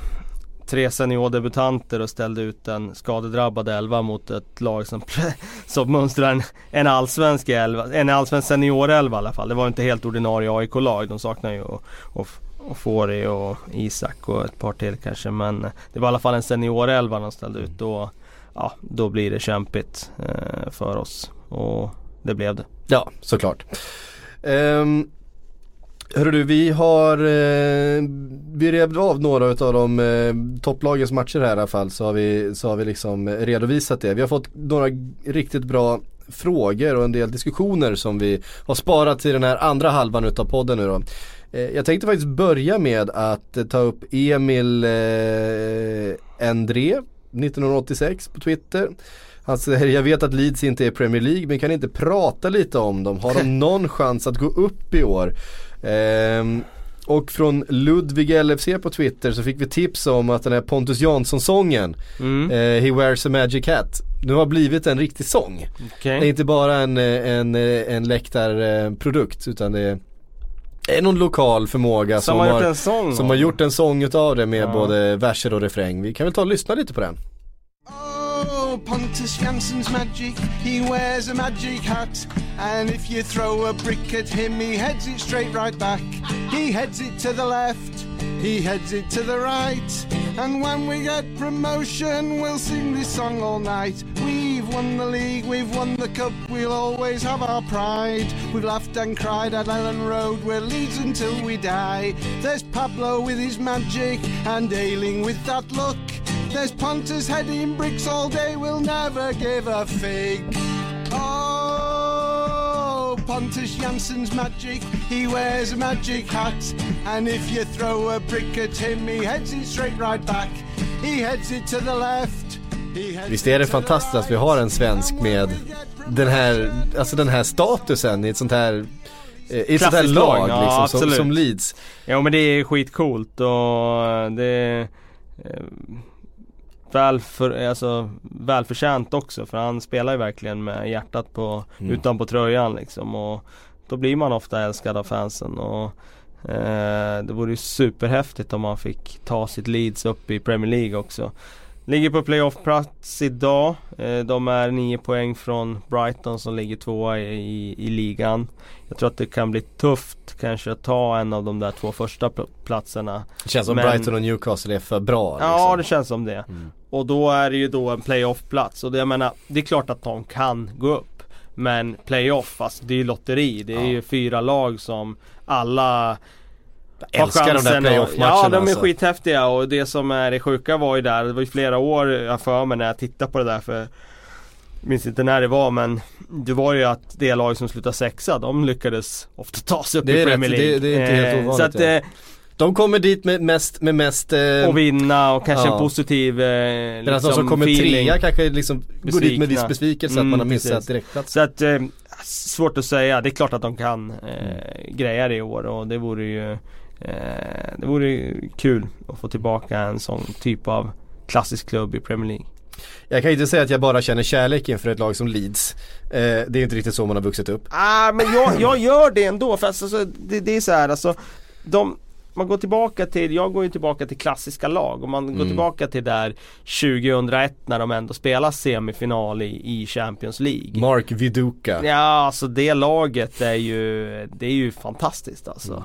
tre seniordebutanter och ställde ut en skadedrabbad elva mot ett lag som, som mönstrar en, en allsvensk elva, en allsvensk seniorelva i alla fall. Det var inte helt ordinarie AIK-lag. De saknar ju och, och, och Fori och Isak och ett par till kanske. Men det var i alla fall en seniorelva de ställde ut. Då, ja, då blir det kämpigt eh, för oss. Och det blev det. Ja, såklart. Um, Hörru du, vi har, eh, vi rev av några av de eh, topplagens matcher här i alla fall så har vi, så har vi liksom redovisat det. Vi har fått några riktigt bra frågor och en del diskussioner som vi har sparat till den här andra halvan utav podden nu då. Eh, jag tänkte faktiskt börja med att eh, ta upp Emil eh, Endre 1986 på Twitter. Han säger, jag vet att Leeds inte är Premier League men kan inte prata lite om dem? Har de någon chans att gå upp i år? Ehm, och från Ludvig LFC på Twitter så fick vi tips om att den här Pontus Jansson-sången, Mm. eh, He wears a magic hat, nu har blivit en riktig sång. Okej. Det är inte bara en, eh, en, eh, en läktarprodukt utan det är någon lokal förmåga Som har gjort en sång som om har gjort en sång utav det med Ja. både verser och refräng. Vi kan väl ta och lyssna lite på den. Pontus Jansson's magic, he wears a magic hat. And if you throw a brick at him, he heads it straight right back. He heads it to the left, he heads it to the right. And when we get promotion, we'll sing this song all night. We've won the league, we've won the cup, we'll always have our pride. We've laughed and cried at Ellen Road, we're Leeds until we die. There's Pablo with his magic, and Ailing with that look. There's Pontus heading bricks all day, we'll never give a fig. Oh, Pontus Jansson's magic, he wears a magic hat. And if you throw a brick at him, he heads it straight right back. He heads it to the left. Visst är det fantastiskt att vi har en svensk med den här, alltså den här statusen i ett sånt här eh, i ett sånt här lag lag, ja, liksom, som, absolut. som Leeds. Ja men det är skitcoolt och det är eh, väl för, alltså, välförtjänt också för han spelar ju verkligen med hjärtat på, Mm. utanpå tröjan liksom och då blir man ofta älskad av fansen och eh, det vore ju superhäftigt om man fick ta sitt Leeds upp i Premier League också. Ligger på playoff-plats idag. Eh, de är 9 poäng från Brighton som ligger tvåa i, i, ligan. Jag tror att det kan bli tufft kanske att ta en av de där två första pl- platserna. Det känns som Men- Brighton och Newcastle är för bra. Ja liksom. det känns som det. Mm. Och då är det ju då en playoff-plats och det, jag menar det är klart att de kan gå upp. Men playoff, alltså det är ju lotteri. Det är Ja. ju fyra lag som alla Jag älskar de där playoff-matcherna Ja de är alltså. skithäftiga och det som är det sjuka var ju där, det var ju flera år jag för mig när jag tittade på det där för Minns inte när det var men Det var ju att det lag som slutade sexa, de lyckades ofta ta sig upp i Premier League det- det är inte helt Eh, ovanligt, Så att, ja. eh, De kommer dit med mest, med mest eh, och vinna och kanske ja. en positiv eh, Medan de liksom, som kommer feeling. trea kanske liksom går dit med viss Besvikna. besvikelse att Mm, man har missat precis. direktplats. Så att, eh, svårt att säga. Det är klart att de kan eh, greja det i år och det vore ju eh, Det vore kul att få tillbaka en sån typ av klassisk klubb i Premier League. Jag kan inte säga att jag bara känner kärlek inför ett lag som Leeds. Eh, det är inte riktigt så man har vuxit upp. Ah, men jag, jag gör det ändå för alltså, det, det är så här alltså de, Man går tillbaka till, jag går ju tillbaka till klassiska lag och man går Mm. tillbaka till där 2001 när de ändå spelar semifinal i, i Champions League. Mark Viduka. Ja, alltså det laget är ju, det är ju fantastiskt alltså. Eh,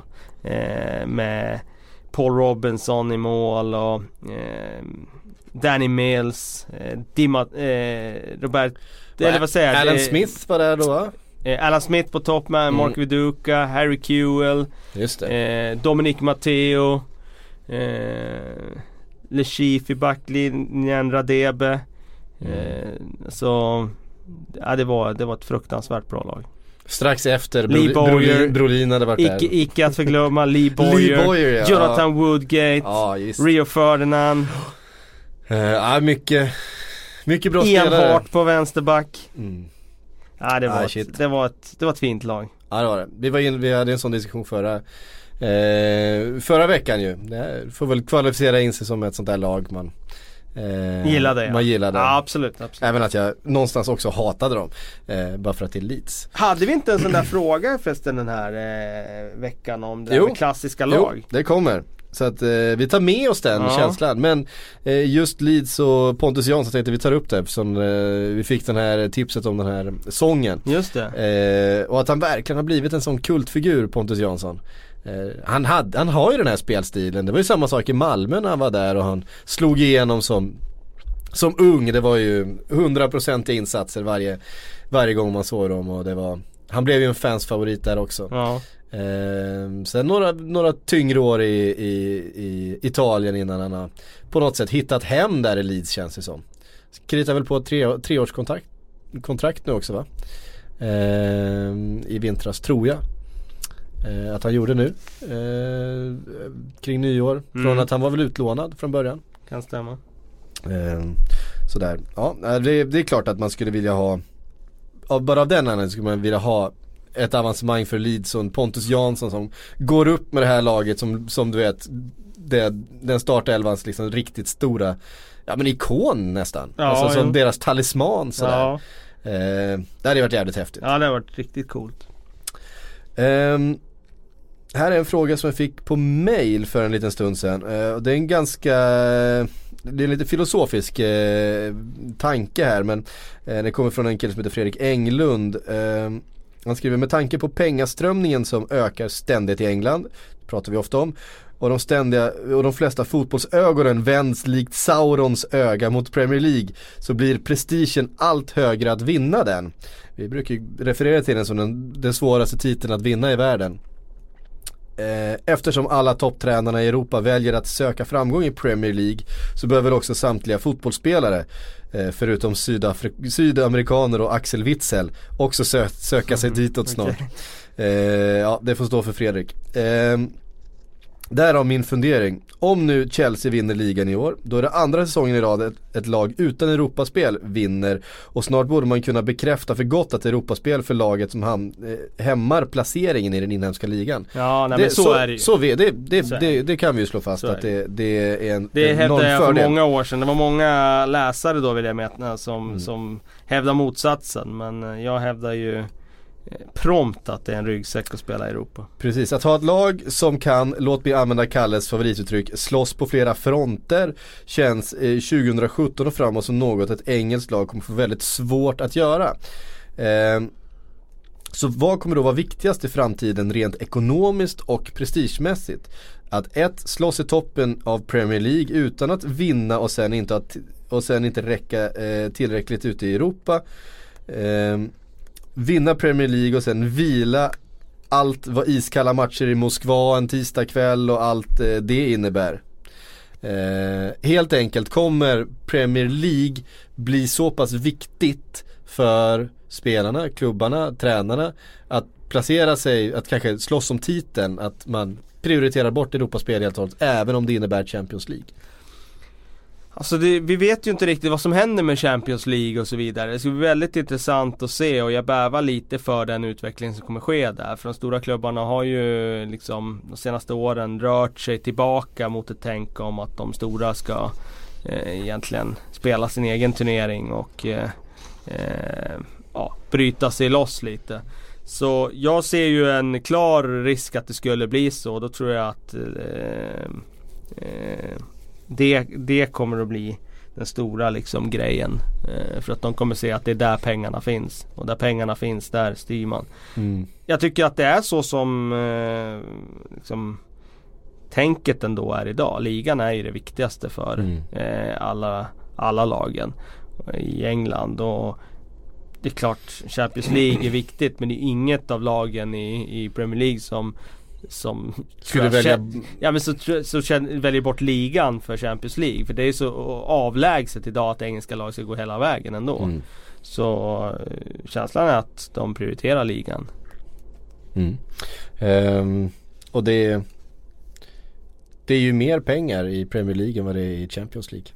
med Paul Robinson i mål och eh, Danny Mills, eh, Dima, eh, Robert, eller vad säger jag? Alan Eh, Smith var där då va? Eh, Alan Smith på topp med Mm. Mark Viduka, Harry Kewell, Just eh, Dominic Matteo, eh, Le Chief i backlinjen, Radebe. Eh, så ja, det, var, det var ett fruktansvärt bra lag. Strax efter Lee Bowyer. Brolin, hade varit Icke, där. icke att förglömma Lee Boyer, Boyer, ja. Jonathan Woodgate, Ja. Rio Ferdinand, Eh, ja, mycket, mycket bra Ian spelare. Hart på vänsterback. Mm. Ja, det, var Ah, ett, det, var ett, det var ett fint lag. Ja det var det. Vi, var in, vi hade en sån diskussion förra eh, Förra veckan ju. Det får väl kvalificera in sig som ett sånt där lag man eh, Gillade ja. Man gillade. Ja, absolut, absolut. Även att jag någonstans också hatade dem. Eh, bara för att det är Leeds. Hade vi inte en sån där fråga förresten den här eh, veckan om det Jo. med klassiska Jo, lag? det kommer. Så att eh, vi tar med oss den Ja. känslan. Men eh, just Leeds och Pontus Jansson tänkte vi tar upp det eftersom eh, vi fick den här tipset om den här sången. Just det. Eh, och att han verkligen har blivit en sån kultfigur Pontus Jansson. Eh, han, hade, han har ju den här spelstilen. Det var ju samma sak i Malmö när han var där och han slog igenom som som ung, det var ju 100% insatser varje, varje gång man såg dem och det var Han blev ju en fans favorit där också. Ja. Eh, sen några, några tyngre år i, i, i Italien innan han har på något sätt hittat hem där i Leeds känns det som. Kritar väl på tre, treårskontrakt kontrakt nu också va? Eh, I vintras tror jag. Eh, att han gjorde nu. Eh, kring nyår. Från Mm. att han var väl utlånad från början. Kan stämma. Eh, sådär. Ja, det, det är klart att man skulle vilja ha av, Bara av den anledningen skulle man vilja ha ett avancemang för Leeds och en Pontus Jansson som går upp med det här laget som, som du vet det, Den startelvans liksom riktigt stora Ja men ikon nästan. Ja, alltså som jo. deras talisman sådär. Ja. Eh, det hade varit jävligt häftigt. ja, det har varit riktigt coolt. Ehm, här är en fråga som jag fick på mail för en liten stund sedan. Eh, det är en ganska, det är en lite filosofisk eh, tanke här men eh, det kommer från en kille som heter Fredrik Englund. Han skriver med tanke på pengaströmningen som ökar ständigt i England, det pratar vi ofta om. Och de, ständiga, och de flesta fotbollsögonen vänds likt Saurons öga mot Premier League så blir prestigen allt högre att vinna den. Vi brukar ju referera till den som den, den svåraste titeln att vinna i världen. Eh, Eftersom alla topptränarna i Europa väljer att söka framgång i Premier League så behöver också samtliga fotbollsspelare eh, förutom Sydafri- sydamerikaner och Axel Witzel också sö- söka sig ditåt snart. Eh, ja, det får stå för Fredrik. Därav min fundering. Om nu Chelsea vinner ligan i år, då är det andra säsongen i rad ett, ett lag utan Europaspel vinner och snart borde man kunna bekräfta för gott att Europaspel för laget som ham, eh, hämmar placeringen i den inhemska ligan. Ja, nej, det, men så, är det ju. Så vi, det, det, Så det, det kan vi ju slå fast Så att det, det är en Det hävdade jag för fördel. många år sedan. Det var många läsare då vill jag mena som, Mm. som hävdar motsatsen. Men jag hävdar ju prompt att det är en ryggsäck att spela i Europa. Precis, att ha ett lag som kan, låt mig använda Kalles favorituttryck, slåss på flera fronter känns eh, 2017 och framåt som något ett engelskt lag kommer få väldigt svårt att göra. Eh, så vad kommer då vara viktigast i framtiden rent ekonomiskt och prestigemässigt? Att ett, slåss i toppen av Premier League utan att vinna och sen inte, att, och sen inte räcka eh, tillräckligt ute i Europa. Eh, vinna Premier League och sen vila allt vad iskalla matcher i Moskva en tisdagkväll och allt eh, det innebär. Eh, helt enkelt kommer Premier League bli så pass viktigt för spelarna, klubbarna, tränarna att placera sig, att kanske slåss om titeln, att man prioriterar bort Europaspel helt och hållet, även om det innebär Champions League. Alltså det, vi vet ju inte riktigt vad som händer med Champions League och så vidare. Det ska bli väldigt intressant att se och jag bävar lite för den utveckling som kommer ske där. För de stora klubbarna har ju liksom de senaste åren rört sig tillbaka mot ett tänk om att de stora ska eh, egentligen spela sin egen turnering och eh, eh, ja, bryta sig loss lite. Så jag ser ju en klar risk att det skulle bli så. Då tror jag att eh, eh, det, det kommer att bli den stora liksom grejen. Eh, för att de kommer se att det är där pengarna finns. Och där pengarna finns, där styr man. Mm. Jag tycker att det är så som eh, liksom, tänket ändå är idag. Ligan är ju det viktigaste för Mm. eh, alla, alla lagen i England. Och det är klart Champions League är viktigt men det är inget av lagen i, i Premier League som som Skulle välja- Ja men så, så, så känn- väljer bort ligan för Champions League. För det är så avlägset idag att engelska lag ska gå hela vägen ändå. Mm. Så eh, känslan är att de prioriterar ligan. Mm. Ehm, och det, det är ju mer pengar i Premier League än vad det är i Champions League.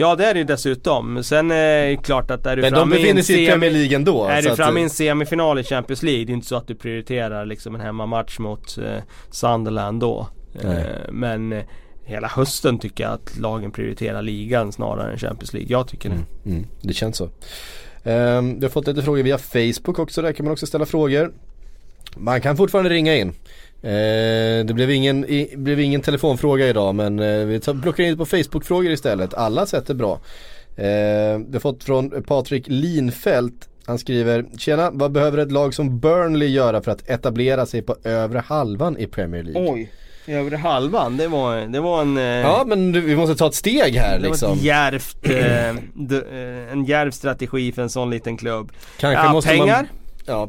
Ja det är det ju dessutom. Sen är det klart att är du Men framme i befinner sig i semi- Premier League ändå. Är så du att, framme i eh, en semifinal i Champions League, det är inte så att du prioriterar liksom en hemmamatch mot eh, Sunderland då. Eh, men eh, hela hösten tycker jag att lagen prioriterar ligan snarare än Champions League. Jag tycker det. Mm, mm, det känns så. Um, vi har fått lite frågor via Facebook också, där kan man också ställa frågor. Man kan fortfarande ringa in. Eh, det blev ingen, i, blev ingen telefonfråga idag men eh, vi tar, plockar in på Facebook-frågor istället. Alla sätt är bra. Eh, vi har fått från Patrik Linfelt. Han skriver Tjena, vad behöver ett lag som Burnley göra för att etablera sig på övre halvan i Premier League? Oj, övre halvan, det var, det var en... Eh, Ja men du, vi måste ta ett steg här det liksom. var ett djärvt, eh, d- eh, en djärv strategi för en sån liten klubb. Kanske ja, måste pengar? man, ja,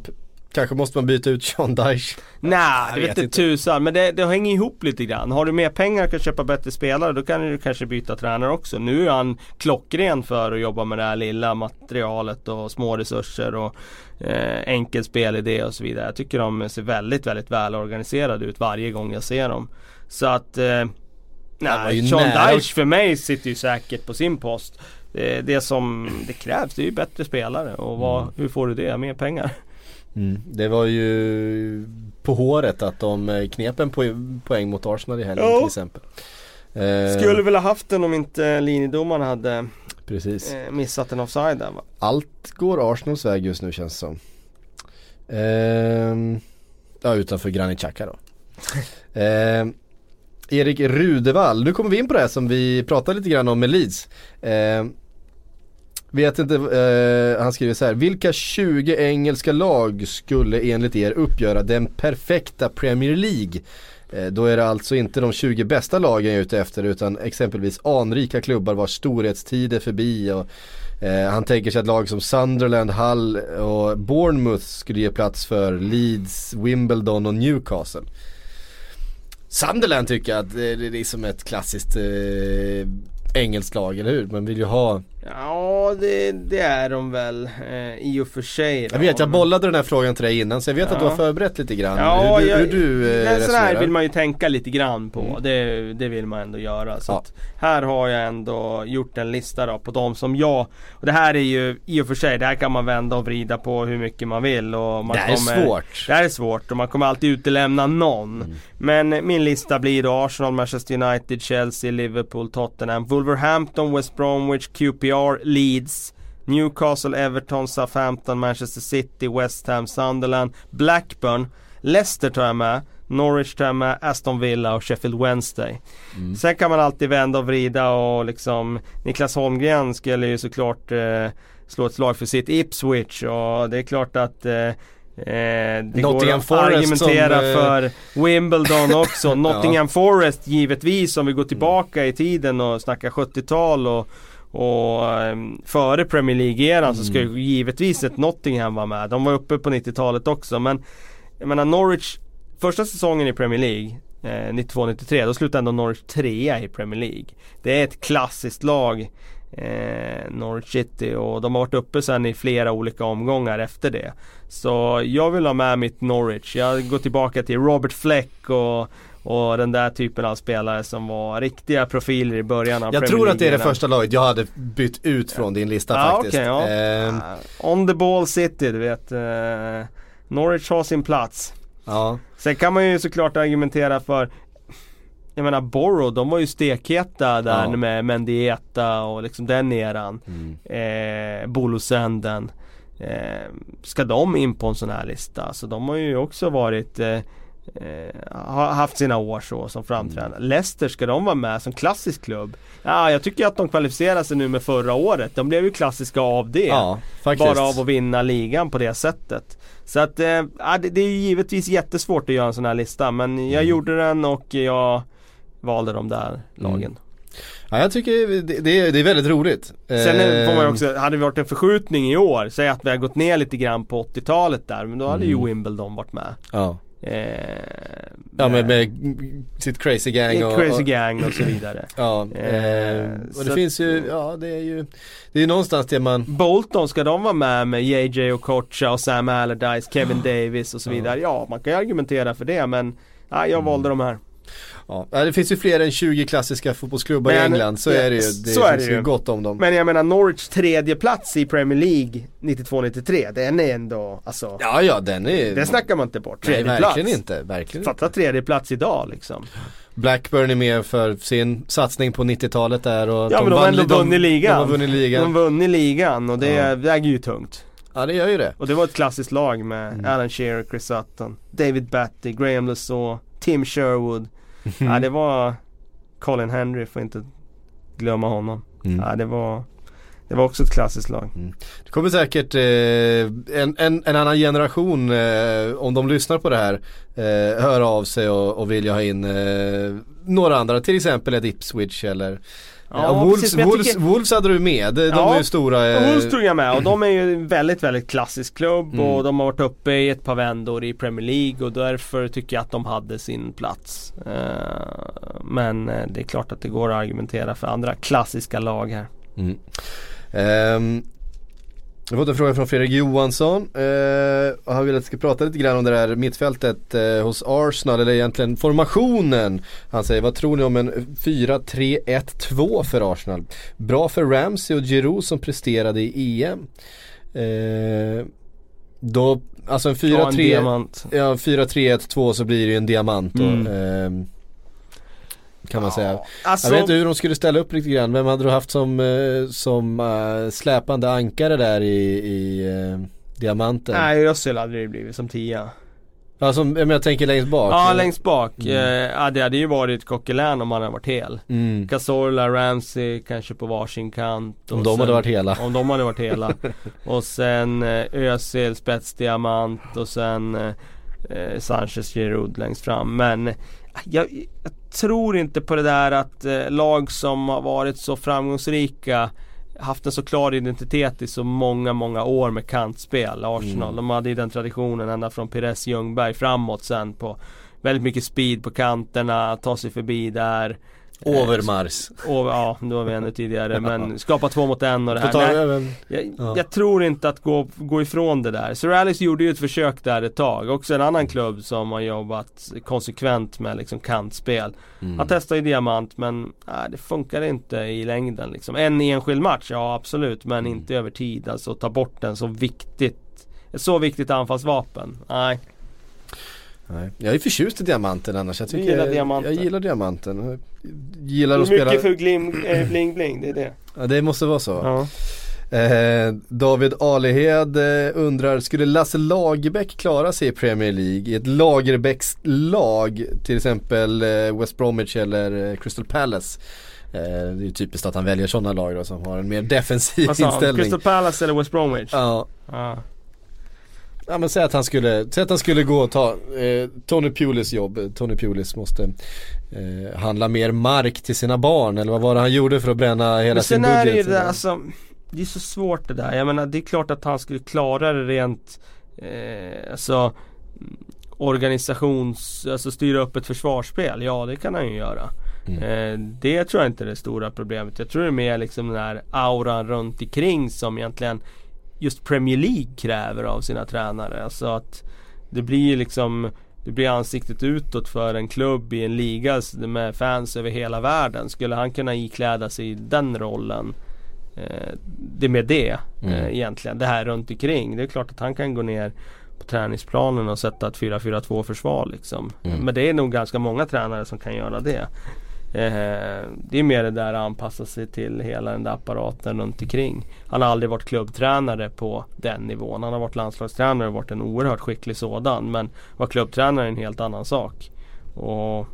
kanske måste man byta ut Sean Dyche. Nej, det vet inte tusan. Men det, det hänger ihop lite grann. Har du mer pengar och kan köpa bättre spelare då kan du kanske byta tränare också. Nu är han klockren för att jobba med det här lilla materialet och små resurser och eh, enkel spelidé och så vidare. Jag tycker de ser väldigt, väldigt välorganiserade ut varje gång jag ser dem. Så att eh, Nej, Sean nära. Dyche för mig sitter ju säkert på sin post. Det, det som det krävs det är ju bättre spelare och vad, Mm. hur får du det? Mer pengar? Mm. Det var ju på håret att de eh, knep en po- poäng mot Arsenal i helgen Ja. till exempel. Eh, Skulle väl ha haft den om inte linjedomaren hade Precis. eh, missat en offside där va? Allt går Arsenals väg just nu känns det som. Ehm, ja utanför Granit Xhaka då. Ehm, Erik Rudevall, nu kommer vi in på det här som vi pratade lite grann om med Leeds. Ehm, vet inte, eh, han skriver så här. Vilka 20 engelska lag skulle enligt er uppgöra den perfekta Premier League? Eh, Då är det alltså inte de 20 bästa lagen jag är ute efter utan exempelvis anrika klubbar vars storhetstid är förbi och eh, han tänker sig att lag som Sunderland, Hull och Bournemouth skulle ge plats för Leeds, Wimbledon och Newcastle. Sunderland tycker jag att det är som ett klassiskt eh, engelskt lag, eller hur? Man vill ju ha Ja det, det är de väl eh, i och för sig då. Jag vet, jag bollade den här frågan till dig innan så jag vet att du Ja. har förberett lite grann Ja, hur, du, jag, hur du eh, sån här vill man ju tänka lite grann på. Mm. Det, det vill man ändå göra. Så Ja. här har jag ändå gjort en lista då på de som jag Och det här är ju i och för sig, det här kan man vända och vrida på hur mycket man vill och man Det här är kommer, svårt. Det här är svårt och man kommer alltid utelämna någon. Mm. Men min lista blir då Arsenal, Manchester United, Chelsea, Liverpool, Tottenham, Wolverhampton, West Bromwich, QPR, Leeds Newcastle, Everton, Southampton, Manchester City, West Ham, Sunderland, Blackburn, Leicester tar jag med, Norwich tar jag med, Aston Villa och Sheffield Wednesday. Mm. Sen kan man alltid vända och vrida och liksom Niklas Holmgren skulle ju såklart eh, slå ett slag för sitt Ipswich och det är klart att eh, Eh, det går Nottingham att Forest argumentera som, eh, för Wimbledon också. Nottingham Forest givetvis om vi går tillbaka i tiden och snackar 70-tal och, och ehm, före Premier League-eran så ska ju givetvis ett Nottingham vara med. De var uppe på 90-talet också men jag menar Norwich, första säsongen i Premier League eh, 92-93, då slutade ändå Norwich trea i Premier League. Det är ett klassiskt lag eh, Norwich City och de har varit uppe sen i flera olika omgångar efter det. Så jag vill ha med mitt Norwich. Jag går tillbaka till Robert Fleck och och den där typen av spelare som var riktiga profiler i början av Jag Premier tror att det är det första laget jag hade bytt ut från din lista Ja, faktiskt. okej, ja. Uh, on the ball city, du vet. Uh, Norwich har sin plats. ja. Sen kan man ju såklart argumentera för Jag menar Borough, de var ju stekheta där Ja. med Mendieta och liksom den eran. Mm. Eh, Bolosänden. Eh, ska de in på en sån här lista? Så de har ju också varit eh, eh, har haft sina år så som framträdande. Mm. Leicester, ska de vara med som klassisk klubb? Ja, jag tycker att de kvalificerar sig nu med förra året. De blev ju klassiska av det. ja. Bara av att vinna ligan på det sättet. Så att, eh, det, är ju givetvis jättesvårt att göra en sån här lista men Mm. jag gjorde den och jag valde de där lagen. Ja, jag tycker det, det, är, det är väldigt roligt. Sen är- får man ju också, hade det varit en förskjutning i år, säg att vi har gått ner lite grann på 80-talet där, men då hade ju Mm. Wimbledon varit med. Ja, Eh, ja med, med sitt crazy gang och, Crazy Gang och så vidare. Ja, Eh, eh, och det finns ju, ja det är ju Det är någonstans det man Bolton, ska de vara med med JJ och Kocha och Sam Allardyce, Kevin Davis och så vidare? Ja, man kan ju argumentera för det men ja, jag valde de här. Ja, det finns ju fler än 20 klassiska fotbollsklubbar i Men- England, så ja, är det ju. Det så är finns det ju ju. gott om dem. Men jag menar Norwich tredje plats i Premier League 92-93, den är ändå, alltså Ja, ja den är... Den snackar man inte bort, Nej, tredje verkligen plats. inte, verkligen inte. Fatta tredje plats idag liksom. Blackburn är med för sin satsning på 90-talet där och Ja men de har ändå vunnit ligan. De har vunnit De ligan. har vunnit ligan och det Ja. väger ju tungt. Ja det gör ju det. Och det var ett klassiskt lag med Mm. Alan Shearer, Chris Sutton, David Batty, Graham Lasaw, Tim Sherwood. Ja det var Colin Henry, får inte glömma honom. Mm. Ja det var Det var också ett klassiskt lag. Det kommer säkert eh, en, en, en annan generation, eh, om de lyssnar på det här, eh, höra av sig och, och vilja ha in eh, några andra, till exempel ett Ipswich eller Ja, Ja, Wolves, precis, Wolves, tycker- Wolves hade du med, de, de Ja, är ju stora eh, Wolves tog jag med och de är ju en väldigt, väldigt klassisk klubb Mm. och de har varit uppe i ett par vändor i Premier League och därför tycker jag att de hade sin plats. Eh, Men eh, det är klart att det går att argumentera för andra klassiska lag här. Mm. Ehm, jag har fått en fråga från Fredrik Johansson eh, och han vill att vi ska prata lite grann om det där mittfältet eh, hos Arsenal eller egentligen formationen. Han säger vad tror ni om en 4-3-1-2 för Arsenal? Bra för Ramsey och Giroud som presterade i EM. Eh, då, alltså en Ja, en 4-3 diamant. Ja 4-3-1-2 så blir det ju en diamant. Mm. ehm, kan man säga. Alltså, Jag vet inte hur de skulle ställa upp riktigt grann. Vem hade du haft som, eh, som eh, släpande ankare där i, i eh, diamanten? nej Özil hade det blivit som tia. Ja, som, men jag tänker längst bak. Ja längst bak. Mm. Eh, ja, det hade ju varit Coquelin om han hade varit hel. Mm. Cazorla, Ramsey kanske på varsin kant. Om de sen- hade varit hela. Om de hade varit hela. och sen eh, Özil, spetsdiamant och sen eh, Sanchez Giroud längst fram. Men jag, jag tror inte på det där att eh, lag som har varit så framgångsrika haft en så klar identitet i så många, många år med kantspel. Arsenal, Mm. de hade ju den traditionen ända från Pires Ljungberg framåt sen på väldigt mycket speed på kanterna, ta sig förbi där. Eh, Overmars. och, ja, då var vi ännu tidigare men skapa två mot en och det här. Nej, jag, Ja. jag tror inte att gå, gå ifrån det där. Sir Alex gjorde ju ett försök där ett tag. Också en annan klubb som har jobbat konsekvent med liksom kantspel. mm. Han testade ju diamant men nej, det funkar inte i längden liksom. En enskild match, ja absolut men Mm. inte över tid. Alltså ta bort en så viktigt ett så viktigt anfallsvapen. Nej. Nej. Jag är förtjust i diamanten annars. Jag, Du tycker, gillar diamanten. Jag gillar diamanten. Jag gillar att Mycket spela. för glim, eh, bling bling, det är det. Ja, det måste vara så. Ja. Eh, David Alehed eh, undrar, skulle Lasse Lagerbäck klara sig i Premier League i ett Lagerbäcks lag, till exempel eh, West Bromwich eller eh, Crystal Palace? Det är ju typiskt att han väljer sådana lag då som har en mer defensiv han? inställning. Crystal Palace eller West Bromwich? Ja. Ja. Ja men säg att han skulle, säg att han skulle gå och ta eh, Tony Pulis jobb. Tony Pulis måste eh, handla mer mark till sina barn eller vad var det han gjorde för att bränna hela Men sin sen är det budget? ju det alltså Det är så svårt det där. Jag menar det är klart att han skulle klara det rent eh, Alltså organisations, alltså styra upp ett försvarsspel. Ja det kan han ju göra. Mm. Eh, det tror jag inte är det stora problemet. Jag tror det är mer liksom den här auran runt omkring som egentligen just Premier League kräver av sina tränare. Alltså att det blir liksom det blir ansiktet utåt för en klubb i en liga med fans över hela världen. Skulle han kunna ikläda sig den rollen? Eh, det är med det Mm. eh, egentligen. Det här runt omkring. Det är klart att han kan gå ner på träningsplanen och sätta ett 4-4-2 försvar liksom. Mm. Men det är nog ganska många tränare som kan göra det. Eh, det är mer det där att anpassa sig till hela den där apparaten runt omkring. Han har aldrig varit klubbtränare på den nivån. Han har varit landslagstränare och varit en oerhört skicklig sådan. Men vara klubbtränare är en helt annan sak. Och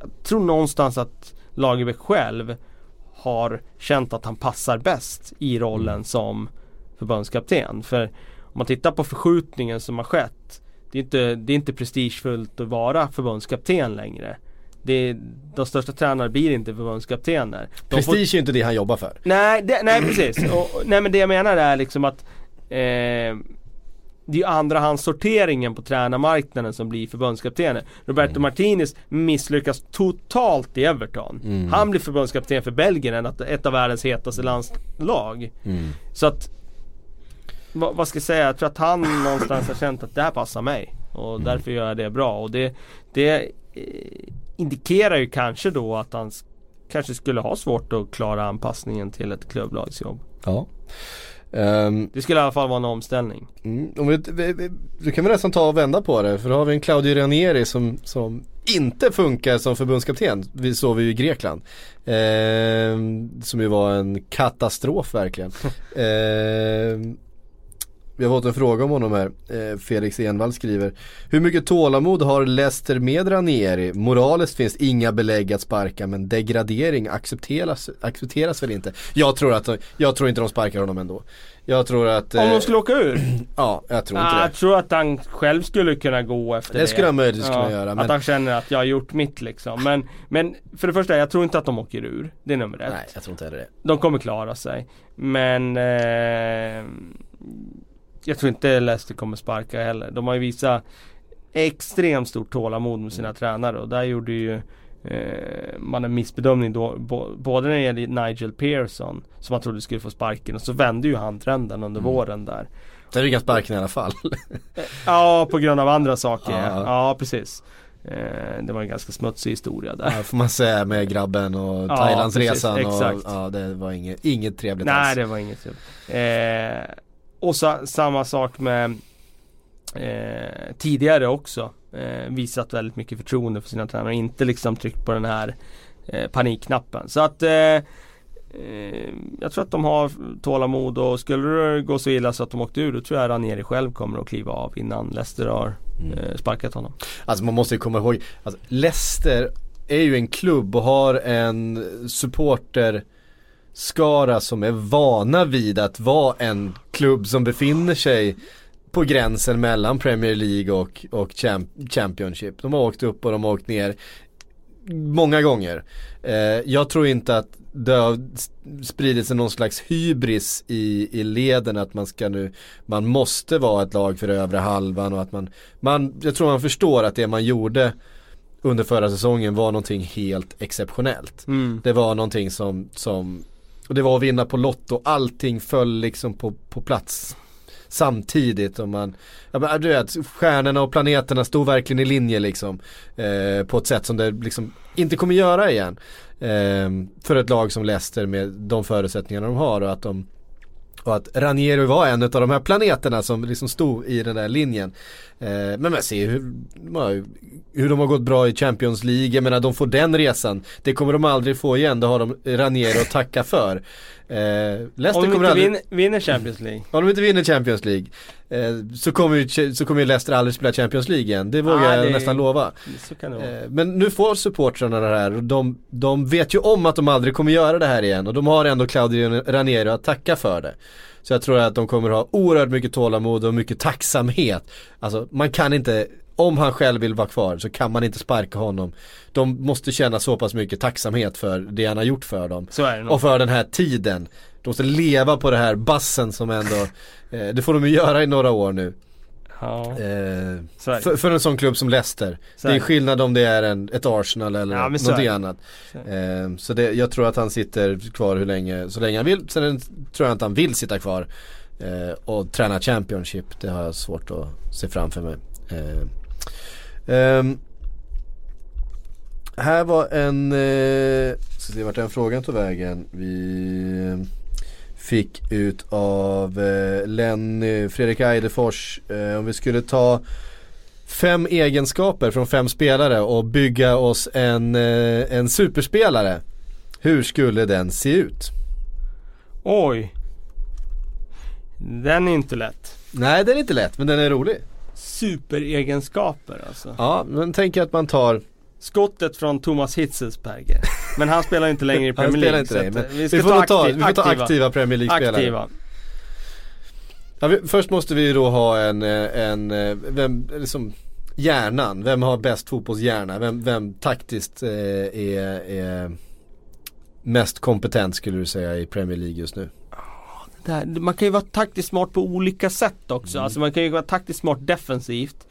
jag tror någonstans att Lagerbäck själv har känt att han passar bäst i rollen som förbundskapten. För om man tittar på förskjutningen som har skett. Det är inte, det är inte prestigefullt att vara förbundskapten längre. Det de största tränarna blir inte förbundskaptener. De får- Prestige är ju inte det han jobbar för. Nej, det, nej precis. Och, nej men det jag menar är liksom att eh, det är ju andrahandssorteringen på tränarmarknaden som blir förbundskaptener. Roberto Martinez misslyckas totalt i Everton. Mm. Han blir förbundskapten för Belgien, ett, ett av världens hetaste landslag. Mm. Så att vad, vad ska jag säga? Jag tror att han någonstans har känt att det här passar mig. Och Mm. därför gör jag det bra. Och det, det eh, indikerar ju kanske då att han kanske skulle ha svårt att klara anpassningen till ett klubblagsjobb. Ja. Ehm, Det skulle i alla fall vara en omställning. Mm, om vi, vi, vi, du kan väl nästan ta och vända på det för då har vi en Claudio Ranieri som, som inte funkar som förbundskapten. Vi såg vi ju i Grekland. Ehm, som ju var en katastrof verkligen. Ehm, vi har fått en fråga om honom här. Eh, Felix Envall skriver Hur mycket tålamod har Leicester med Ranieri? Moraliskt finns inga belägg att sparka men degradering accepteras, accepteras väl inte? Jag tror, att, jag tror inte de sparkar honom ändå. Jag tror att... Om eh, de skulle åka ur? Ja, jag tror inte Ah, det. jag tror att han själv skulle kunna gå efter det. Det skulle han möjligtvis kunna göra, Att men- han känner att jag har gjort mitt liksom. Men, men för det första, jag tror inte att de åker ur. Det är nummer ett. Nej, jag tror inte heller det. De kommer klara sig. Men eh, jag tror inte Leicester kommer sparka heller. De har ju visat extremt stort tålamod med sina tränare och där gjorde ju eh, man en missbedömning då, bo, både när det gäller Nigel Pearson som man trodde skulle få sparken och så vände ju han trenden under Mm. våren där. Sen fick han sparken i alla fall. Ja, på grund av andra saker. Ja. Ja, precis. Eh, det var en ganska smutsig historia där. Ja, får man säga med grabben och Ja, Thailandsresan precis, och ja, det var inget, inget trevligt Nej alls. det var inget trevligt. Eh, och sa, samma sak med eh, tidigare också. Eh, visat väldigt mycket förtroende för sina tränare. Inte liksom tryckt på den här eh, panikknappen. Så att eh, eh, jag tror att de har tålamod och skulle det gå så illa så att de åkte ur då tror jag Ranieri själv kommer att kliva av innan Leicester har eh, sparkat honom. Alltså man måste ju komma ihåg, alltså, Leicester är ju en klubb och har en supporter skara som är vana vid att vara en klubb som befinner sig på gränsen mellan Premier League och, och Champ- Championship. De har åkt upp och de har åkt ner många gånger. Eh, jag tror inte att det har spridit sig någon slags hybris i, i leden att man ska nu, man måste vara ett lag för övre halvan och att man, man, jag tror man förstår att det man gjorde under förra säsongen var någonting helt exceptionellt. Mm. Det var någonting som, som och det var att vinna på Lotto, allting föll liksom på, på plats samtidigt och man, ja, men, du vet, stjärnorna och planeterna stod verkligen i linje liksom. Eh, på ett sätt som det liksom inte kommer göra igen. Eh, för ett lag som Leicester med de förutsättningarna de har och att de och att Ranieri var en av de här planeterna som liksom stod i den där linjen. Eh, men man ser hur, de har- hur de har gått bra i Champions League. Jag menar de får den resan. Det kommer de aldrig få igen. Det har de Ranieri att tacka för. Eh, Leicester Om de inte aldrig... vinner, Champions League. Om de inte vinner Champions League eh, så, kommer ju, så kommer ju Leicester aldrig spela Champions League igen. Det vågar Ah, jag det- nästan lova. Eh, men nu får supportrarna det här de, de vet ju om att de aldrig kommer göra det här igen och de har ändå Claudio Ranieri att tacka för det. Så jag tror att de kommer ha oerhört mycket tålamod och mycket tacksamhet. Alltså man kan inte, om han själv vill vara kvar så kan man inte sparka honom. De måste känna så pass mycket tacksamhet för det han har gjort för dem. Och för den här tiden. De måste leva på det här bassen som ändå, eh, det får de ju göra i några år nu. Ja, Eh, för, för en sån klubb som Leicester. Så det är skillnad om det är en, ett Arsenal eller Ja, det. annat. Så Eh, så det, jag tror att han sitter kvar hur länge, så länge han vill. Sen tror jag inte han vill sitta kvar eh, och träna Championship. Det har jag svårt att se framför mig. Eh, ehm, här var en, eh, ska se vart den frågan tog vägen. Vi fick ut av eh, Lenny Fredrik Eidefors. Eh, om vi skulle ta fem egenskaper från fem spelare och bygga oss en, eh, en superspelare. Hur skulle den se ut? Oj. Den är inte lätt. Nej den är inte lätt men den är rolig. Superegenskaper alltså. Ja men tänk att man tar, Skottet från Thomas Hitzelsberger. Men han spelar inte längre i Premier League. inte eh, vi, ska får ta, aktiv- vi får ta aktiva Premier League-spelare. Aktiva. Ja, vi, först måste vi då ha en, eh, en eh, vem, liksom hjärnan, vem har bäst fotbollshjärna? Vem, vem taktiskt eh, är, är mest kompetent skulle du säga i Premier League just nu? Här, man kan ju vara taktiskt smart på olika sätt också. Mm. Alltså man kan ju vara taktiskt smart defensivt.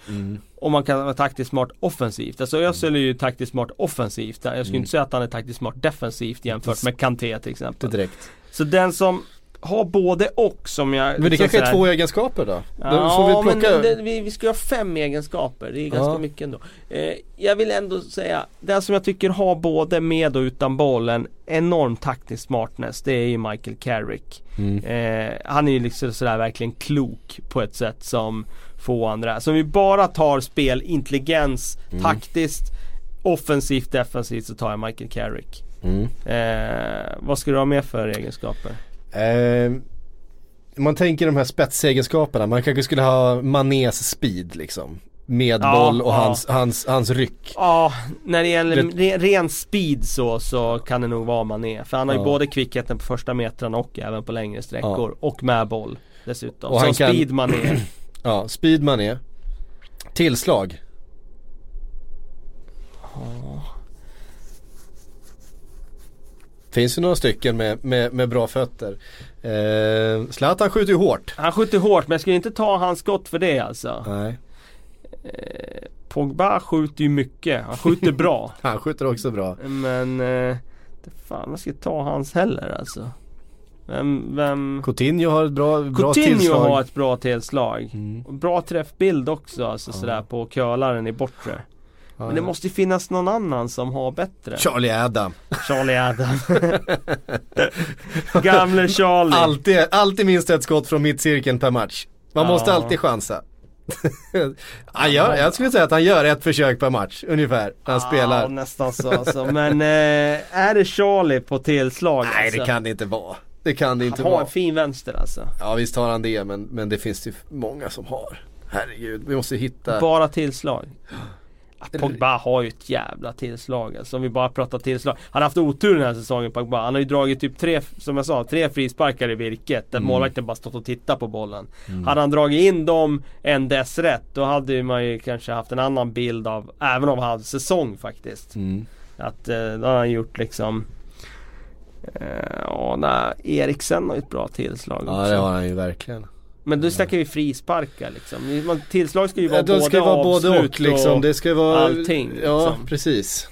Och man kan vara taktiskt smart offensivt. Alltså Özil är ju taktiskt smart offensivt. Jag skulle Mm. inte säga att han är taktiskt smart defensivt jämfört med Kanté till exempel. direkt. Så den som har både och som jag Men det liksom kanske är två egenskaper då? Ja, då får vi plocka... men det, vi, vi ska ha fem egenskaper. Det är ganska Ja. mycket ändå. Eh, jag vill ändå säga, den som jag tycker har både med och utan bollen enorm taktisk smartness, det är ju Michael Carrick. Mm. Eh, han är ju liksom sådär verkligen klok på ett sätt som få andra. Så om vi bara tar spel, intelligens, Mm. taktiskt, offensivt, defensivt så tar jag Michael Carrick. Mm. Eh, vad ska du ha med för egenskaper? Eh, man tänker de här spetsegenskaperna, man kanske skulle ha Manés speed liksom. Med Ja, boll och ja. hans, hans, hans ryck. Ja, när det gäller re, ren speed så, så kan det nog vara Mané. För han har ju Ja. både kvickheten på första metrarna och även på längre sträckor. Och med boll dessutom. Och så han kan- speed Mané. Ja, speed Mané. Tillslag. Finns ju några stycken med, med, med bra fötter. Eh, Zlatan skjuter ju hårt. Han skjuter hårt men jag skulle inte ta hans skott för det alltså. Nej, Pogba skjuter ju mycket. Han skjuter bra. han skjuter också bra. Men eh, fan jag ska ta hans heller alltså. Vem, vem Coutinho har ett bra, bra Coutinho tillslag. har ett bra tillslag. Mm. Bra träffbild också alltså sådär på curlaren i bortre. Men det ja. måste ju finnas någon annan som har bättre. Charlie Adam. Charlie Adam. Gamle Charlie. Alltid, alltid minst ett skott från mittcirkeln per match. Man Ja. måste alltid chansa. han gör, jag skulle säga att han gör ett försök per match ungefär när han Ja, spelar. nästan så alltså. Men eh, är det Charlie på tillslag Nej alltså? det kan det inte vara. Det kan det inte Han har vara. en fin vänster alltså. Ja visst har han det men, men det finns ju många som har. Herregud, vi måste hitta. Bara tillslag. Ja, Pogba har ju ett jävla tillslag alltså, om vi bara pratar tillslag. Han har haft otur den här säsongen Pogba. Han har ju dragit typ tre, som jag sa, tre frisparkar i virket. Där Mm. målvakten bara stått och tittat på bollen. Hade han dragit in dem en dess rätt, då hade man ju kanske haft en annan bild av, även av hans säsong faktiskt. Mm. Att eh, då har han gjort liksom eh, Ja, nej, Eriksen har ju ett bra tillslag Ja också. det har han ju verkligen. Men då snackar vi frisparkar liksom. Man- Tillslag ska ju vara både ska vara både och liksom. Det ska vara allting, Ja liksom. precis.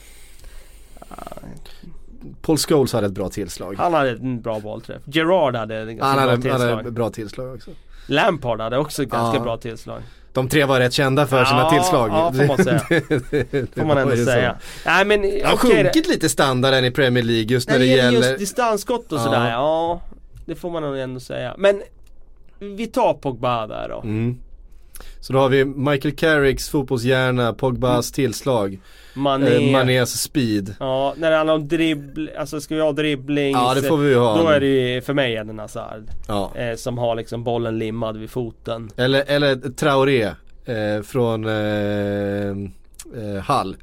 Paul Scholes hade ett bra tillslag. Han hade en bra bollträff. Gerard hade ett ganska Han bra hade, han tillslag. hade ett bra tillslag också. Lampard hade också ett ganska Ja. bra tillslag. De tre var rätt kända för sina Ja, tillslag. ja, får man säga. Det Får man ändå så. säga. Nej men Det har sjunkit lite standarden i Premier League just när, När det gäller just distansskott och Ja. sådär, ja. Det får man nog ändå säga. Men vi tar Pogba där då. Mm. Så då har vi Michael Carricks fotbollshjärna, Pogbas tillslag, Mané. eh, Manés speed. Ja, när det handlar om dribbling, alltså ska vi ha dribbling Ja det får vi ha. Då är det ju för mig Eden Hazard. ja. Eh, som har liksom bollen limmad vid foten. Eller, eller Traoré eh, från eh, eh, Hall.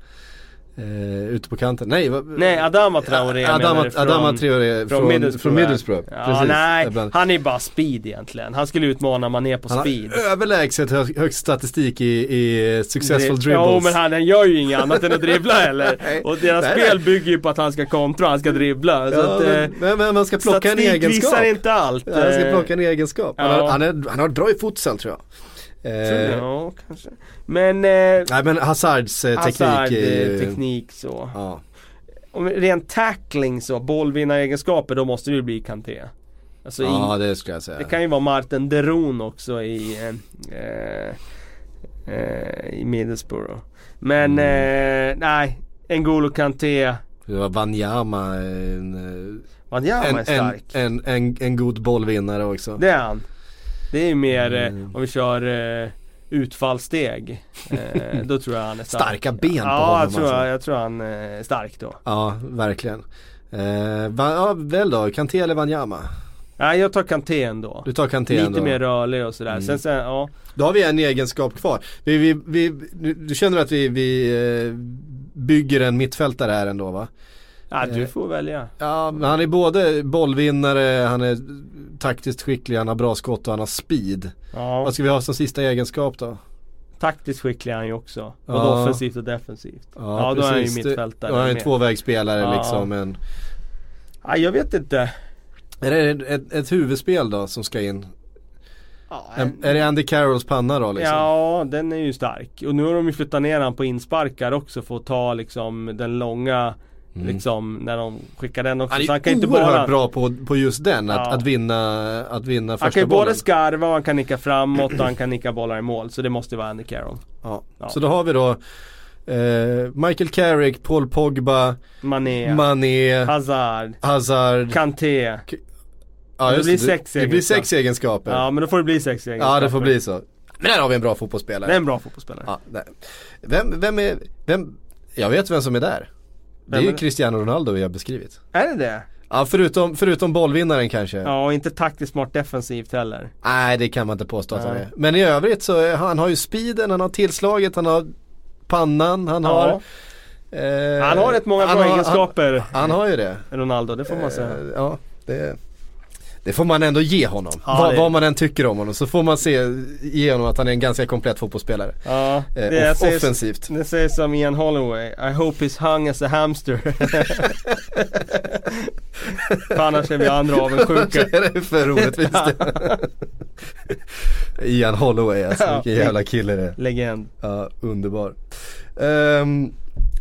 Eh, ute på kanten. Nej, vad, Nej, Adama Traoré menar Adama, du från- Adama Traoré från, från Middlesbrough. Middlesbrough. Ja, Precis. nej, Ibland. han är bara speed egentligen. Han skulle utmana Mané på Han speed. har överlägset hö högst statistik i, i successful Dri- dribbles. Jo men han, han gör ju inget annat än att dribbla heller. Och deras Nej, spel nej. bygger ju på att han ska kontra, han ska dribbla. så ja, att, men, eh, men, men man ska plocka en statistik egenskap. visar inte allt. Ja, han ska Eh, plocka en egenskap. Han, ja. har, han, är, han har bra i futsal tror jag. Eh, ja, kanske. Men eh, nej men Hazards eh, teknik Hazard, ju... eh, teknik så. Ja. Om rent tackling så, bollvinnaregenskaper då måste det ju bli Kanté. Alltså i, ja det skulle jag säga. Det kan ju vara Martin Deron också i, eh, eh, eh, i Middlesbrough. Men Mm. eh, nej, N'Golo Kanté, Det var Wanyama, en, eh, Wanyama en, är en, stark. en, en, en god bollvinnare också. Det är han. Det är ju mer Mm. eh, om vi kör eh, utfallssteg. Eh, då tror jag han är stark. Starka ben på ja, honom jag tror, alltså. jag, jag tror han är stark då. Ja, verkligen. Eh, va, ja, väl då, Kanté eller Wanyama? Nej, jag tar Kanté ändå. Du tar Kanté Lite ändå. mer rörlig och sådär. Mm. Sen, sen ja. Då har vi en egenskap kvar. Vi, vi, vi, du, känner att vi, vi bygger en mittfältare här ändå va? Ja, du Eh, får välja. Ja, men han är både bollvinnare, han är taktiskt skicklig, han har bra skott och han har speed. Ja. Vad ska vi ha som sista egenskap då? Taktiskt skicklig är han ju också. Både Ja. offensivt och defensivt. Ja, då är han ju mittfältare. Då är han ju tvåvägsspelare Ja. liksom. Men Ja, jag vet inte. är det ett, ett, ett huvudspel då som ska in? Ja, En, är det Andy Carrolls panna då liksom? ja, den är ju stark. Och nu har de ju flyttat ner han på insparkar också för att ta liksom den långa Liksom när de skickar den också. Mm. Han så är han kan inte bara bra på, på just den, att, Ja. att vinna, att vinna Han första kan ju bollen. både skarva och han kan nicka framåt och han kan nicka bollar i mål. Så det måste vara Andy Carroll. Ja. Ja. Så då har vi då eh, Michael Carrick, Paul Pogba, Mané, Mané, Hazard, Hazard. Kanté. Ja, det blir sex det, det blir sex egenskaper. Ja men då får det bli sex egenskaper. Ja det får bli så. Men där har vi en bra fotbollsspelare. Det är en bra fotbollsspelare. Ja. Vem, vem är, vem, jag vet vem som är där. Det är ju? Cristiano Ronaldo vi har beskrivit. Är det det? Ja förutom, förutom bollvinnaren kanske. Ja, och inte taktiskt smart defensivt heller. Nej det kan man inte påstå att han Nej. är. Men i övrigt så han har ju speeden, han har tillslaget, han har pannan, han har eh, Han har rätt många han bra egenskaper, Han, han har ju det. Ronaldo, det får man säga. Eh, Ja, det, det får man ändå ge honom. Ja, vad, det- vad man än tycker om honom så får man se, ge honom att han är en ganska komplett fotbollsspelare. Ja, Eh, det off- säger, offensivt. det säger som Ian Holloway, I hope he's hung as a hamster. För annars är vi andra avundsjuka. det är för orättvist. Ian Holloway alltså, vilken jävla kille det är. Legend. Ja, underbar. Ehm,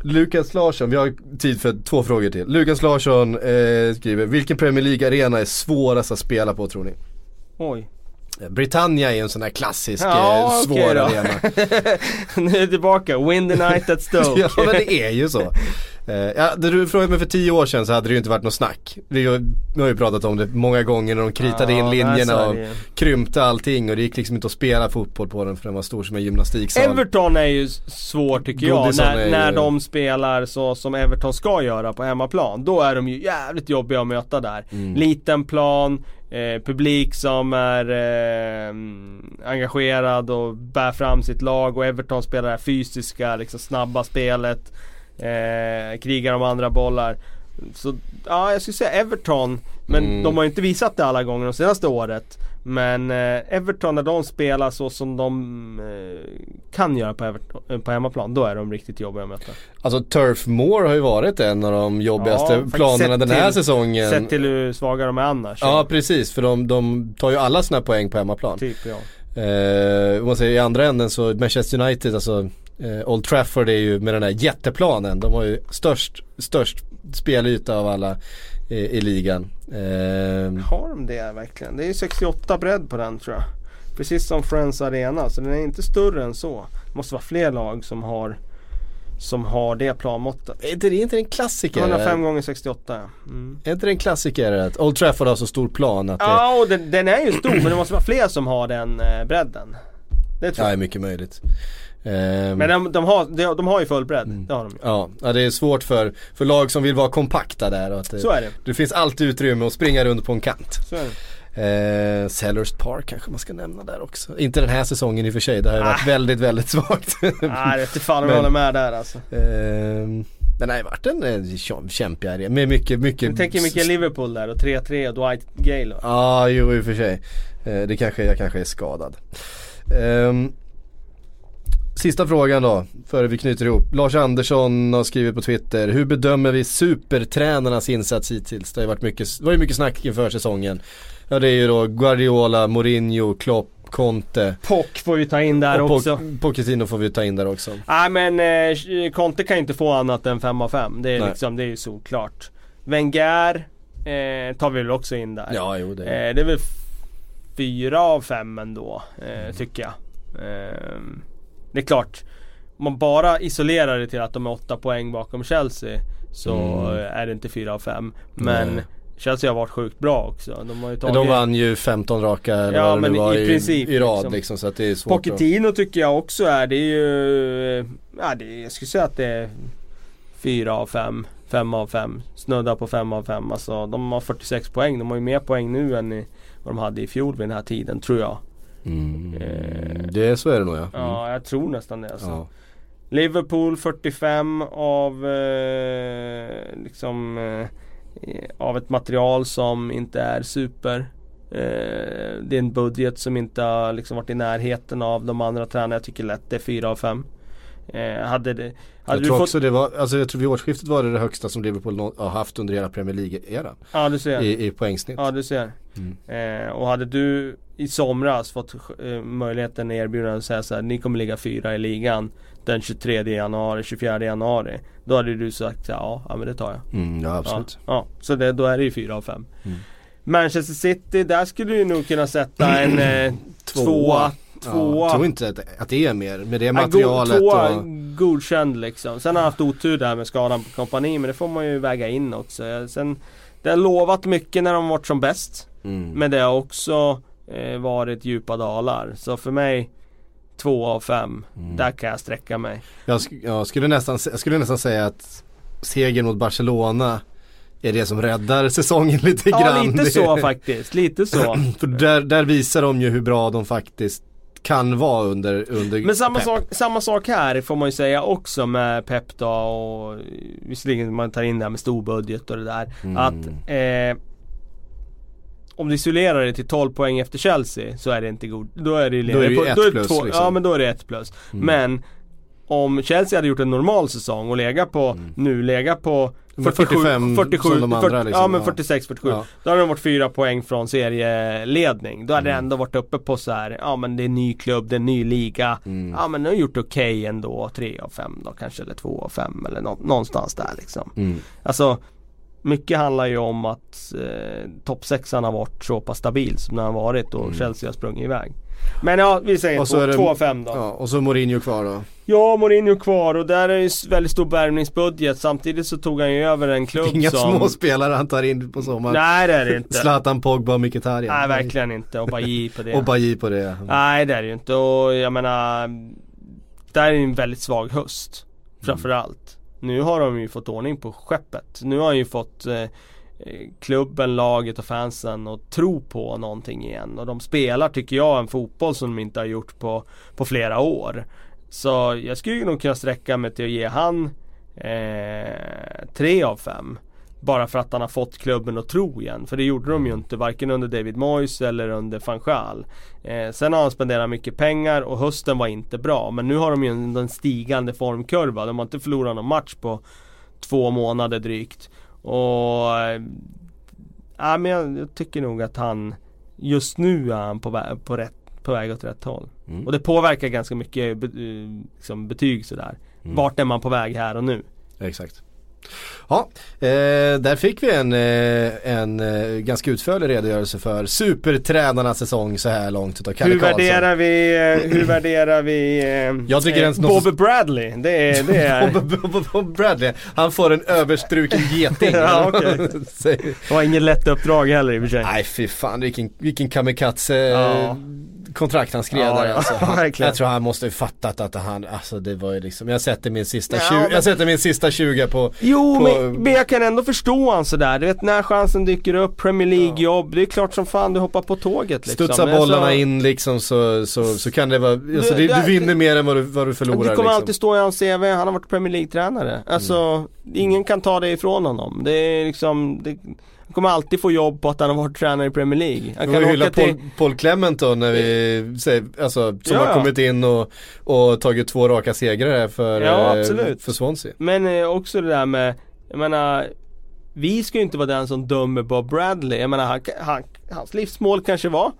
Lukas Larsson, vi har tid för två frågor till. Lukas Larsson eh, skriver, vilken Premier League-arena är svårast att spela på tror ni? Oj. Eh, Britannia är en sån här klassisk Ja, eh, svår då. arena. nu är det tillbaka, win the night at Stoke. ja men det är ju så. Eh, ja, det du frågade mig för tio år sedan så hade det ju inte varit något snack. Vi har, vi har ju pratat om det många gånger när de kritade Ja, in linjerna och krympte allting och det gick liksom inte att spela fotboll på den för den var stor som en gymnastiksal. Everton är ju svår tycker jag, Goodison är när, ju- när de spelar så som Everton ska göra på hemmaplan. Då är de ju jävligt jobbiga att möta där. Mm. Liten plan, eh, publik som är eh, engagerad och bär fram sitt lag och Everton spelar det här fysiska, liksom snabba spelet. Eh, krigar om andra bollar. Så ja, jag skulle säga Everton. Men Mm. de har ju inte visat det alla gånger de senaste året. Men eh, Everton när de spelar så som de eh, kan göra på, Everton, eh, på hemmaplan, då är de riktigt jobbiga att möta. Alltså Turf Moor har ju varit en av de jobbigaste Ja, planerna den här till- säsongen. Sett till hur svaga de är annars. Ja precis, för de, de tar ju alla sina poäng på hemmaplan. Typ ja. Eh, om man säger i andra änden så Manchester United, alltså eh, Old Trafford är ju med den här jätteplanen. De har ju störst, störst spelyta av alla eh, i ligan. Eh, Har de det verkligen? Det är ju 68 bredd på den tror jag. Precis som Friends Arena, så den är inte större än så. Det måste vara fler lag som har som har det planmåttet. är inte det inte en klassiker? 105 gånger 68 ja. Mm. Är inte det en klassiker att Old Trafford har så stor plan att det, Ja och den, den är ju stor men det måste vara fler som har den eh, bredden. Det tror ja, är jag. mycket möjligt. Eh, Men de, de, har, de, de har ju full bredd. Det har de ju. ja, ja, det är svårt för, för lag som vill vara kompakta där. Och att det, Så är det. det finns alltid utrymme att springa runt på en kant. Så är det. Eh, Sellers Park kanske man ska nämna där också. Inte den här säsongen i och för sig, det har ju varit Ah. väldigt, väldigt svagt. Nej det vete fan om jag håller med där alltså. eh, det har ju varit en eh, käm- kämpig arena med mycket, mycket Jag tänker mycket Liverpool där och 3-3 och Dwight Gale. Ja, jo i och för sig. Eh, det kanske, jag kanske är skadad. Ehm, sista frågan då, före vi knyter ihop. Lars Andersson har skrivit på Twitter. Hur bedömer vi supertränarnas insats hittills? Det har ju varit mycket, det var ju mycket snack inför säsongen. Ja det är ju då Guardiola, Mourinho, Klopp, Conte. Pock får vi ta in där och också. Po- Pochettino får vi ta in där också. Nej men eh, Conte kan ju inte få annat än 5 av 5. Det är Nej. liksom, det är ju såklart. Wenger eh, tar vi väl också in där. Ja, jo det. Eh, det är väl 4 av 5 ändå, eh, tycker jag. Eh, det är klart, om man bara isolerar det till att de är 8 poäng bakom Chelsea så Mm. är det inte 4 av 5. Men Nej. Chelsea har varit sjukt bra också. De har ju tagit... de vann ju 15 raka eller Ja, det men nu var i princip, i rad liksom. liksom. så att det är svårt att... Pochettino tycker jag också är, det är ju... Ja, det, jag skulle säga att det är 4 av 5, 5 av 5, snudda på 5 av 5. Alltså de har 46 poäng, de har ju mer poäng nu än i, vad de hade i fjol vid den här tiden tror jag. Mm. Eh. Det, så är det nog ja. Mm. Ja, jag tror nästan det alltså. ja. Liverpool 45 av eh, liksom eh, av ett material som inte är super. Eh, det är en budget som inte har liksom varit i närheten av de andra tränarna. Jag tycker lätt det är 4 av 5. Eh, hade det, hade Jag tror fått, också det var, alltså jag tror vid årsskiftet var det det högsta som Liverpool har haft under hela Premier League-eran. Ja du ser. I, I poängsnitt. Ja du ser. Mm. Eh, och hade du i somras fått eh, möjligheten erbjuden att säga så här, ni kommer ligga fyra i ligan den 23 januari, 24 januari. Då hade du sagt ja, ja men det tar jag. Mm, ja absolut. Ja, ja. så det, då är det ju fyra av fem. Mm. Manchester City, där skulle du nog kunna sätta en eh, tvåa. Tvåa. Tvåa. Ja, jag tror inte att, att det är mer med det Ja, materialet tvåa, och... godkänd liksom. Sen har han haft otur där med skadan på kompani men det får man ju väga in också. Sen, det har lovat mycket när de varit som bäst. Mm. Men det har också eh, varit djupa dalar. Så för mig två av fem. Mm. Där kan jag sträcka mig. Jag, sk- jag, skulle nästan, jag skulle nästan säga att segern mot Barcelona är det som räddar säsongen lite Ja grann. lite Det- så faktiskt. Lite så. För där, där visar de ju hur bra de faktiskt kan vara under, under Men samma Pep. sak, samma sak här får man ju säga också med Pep då och visserligen man tar in det här med stor budget och det där. Mm. Att eh, om du isolerar det till 12 poäng efter Chelsea så är det inte god. Då är det ju Då är det ju på- ett då plus, två, liksom. Ja men då är det ett plus. Mm. Men om Chelsea hade gjort en normal säsong och legat på nu, legat på Men 45 som de andra, 40, liksom. Ja men Ja. 46, 47. Ja. Då hade de varit fyra poäng från serieledning. Då hade Mm. det ändå varit uppe på så här, ja men det är en ny klubb, det är en ny liga. Mm. Ja men de har gjort okej ändå, tre av fem då kanske, eller två av fem eller nå- någonstans där liksom. Mm. Alltså mycket handlar ju om att eh, toppsexan har varit så pass stabil som den har varit och Chelsea har sprungit iväg. Men ja, vi säger Mm. Och så två, är det- två av fem då. Ja, och så Mourinho kvar då. Ja, Mourinho kvar och där är ju väldigt stor värvningsbudget. Samtidigt så tog han ju över en klubb Inga som... små spelare han tar in på sommaren. Nej det är det inte. Zlatan, Pogba och Mkhitaryan. Nej verkligen inte. Och Bailly på det. Och Bailly på det. Nej det är det ju inte och jag menar Där är det en väldigt svag höst Framförallt Nu har de ju fått ordning på skeppet Nu har han ju fått eh, Klubben, laget och fansen att tro på någonting igen och de spelar tycker jag en fotboll som de inte har gjort på, på flera år Så jag skulle nog kunna sträcka mig till att ge han eh, tre av fem bara för att han har fått klubben att tro igen. För det gjorde de ju inte varken under David Moyes eller under van Gaal. Eh, sen har han spenderat mycket pengar och hösten var inte bra. Men nu har de ju en, en stigande formkurva. De har inte förlorat någon match på två månader drygt. Och eh, ja, men jag, jag tycker nog att han just nu är han på, vä- på, rätt, på väg åt rätt håll. Mm. Och det påverkar ganska mycket be, eh, liksom betyg sådär. Mm. Vart är man på väg här och nu? Exakt. Ja, eh, där fick vi en, eh, en eh, ganska utförlig redogörelse för supertränarnas säsong så här långt utav Kalle Hur Karlsson. värderar vi, eh, hur värderar vi eh, Jag tycker eh, något- Bobby Bradley? Det är, det är Bob- Bob- Bob Bradley, han får en överstruken geting. Ja. Säg- det var inget lätt uppdrag heller i och för sig. Nej fy fan vilken, vilken kamikaze Ja. Kontrakt han skrev Ja, där alltså. han. Jag tror han måste ju fattat att han, alltså det var ju liksom, jag sätter min sista Ja, 20, men- jag sätter min sista 20 på Jo på- men, men jag kan ändå förstå han sådär. Du vet när chansen dyker upp, Premier League-jobb. Det är klart som fan du hoppar på tåget liksom. Studsa Men bollarna alltså, in liksom så, så, så kan det vara, alltså Det- det, du vinner mer än vad du, vad du förlorar Det kommer liksom. alltid stå i hans CV, han har varit Premier League-tränare. Alltså, ingen kan ta det ifrån honom. Det är liksom, det, han kommer alltid få jobb på att han har varit tränare i Premier League. Han Vi kan kan hylla till... Paul, Paul Clement då när vi, säger, alltså som Ja, har kommit in och, och tagit två raka segrar här för, Ja, eh, för Swansea. Men eh, också det där med, jag menar Vi ska ju inte vara den som dömer Bob Bradley. Jag menar han, han, hans livsmål kanske var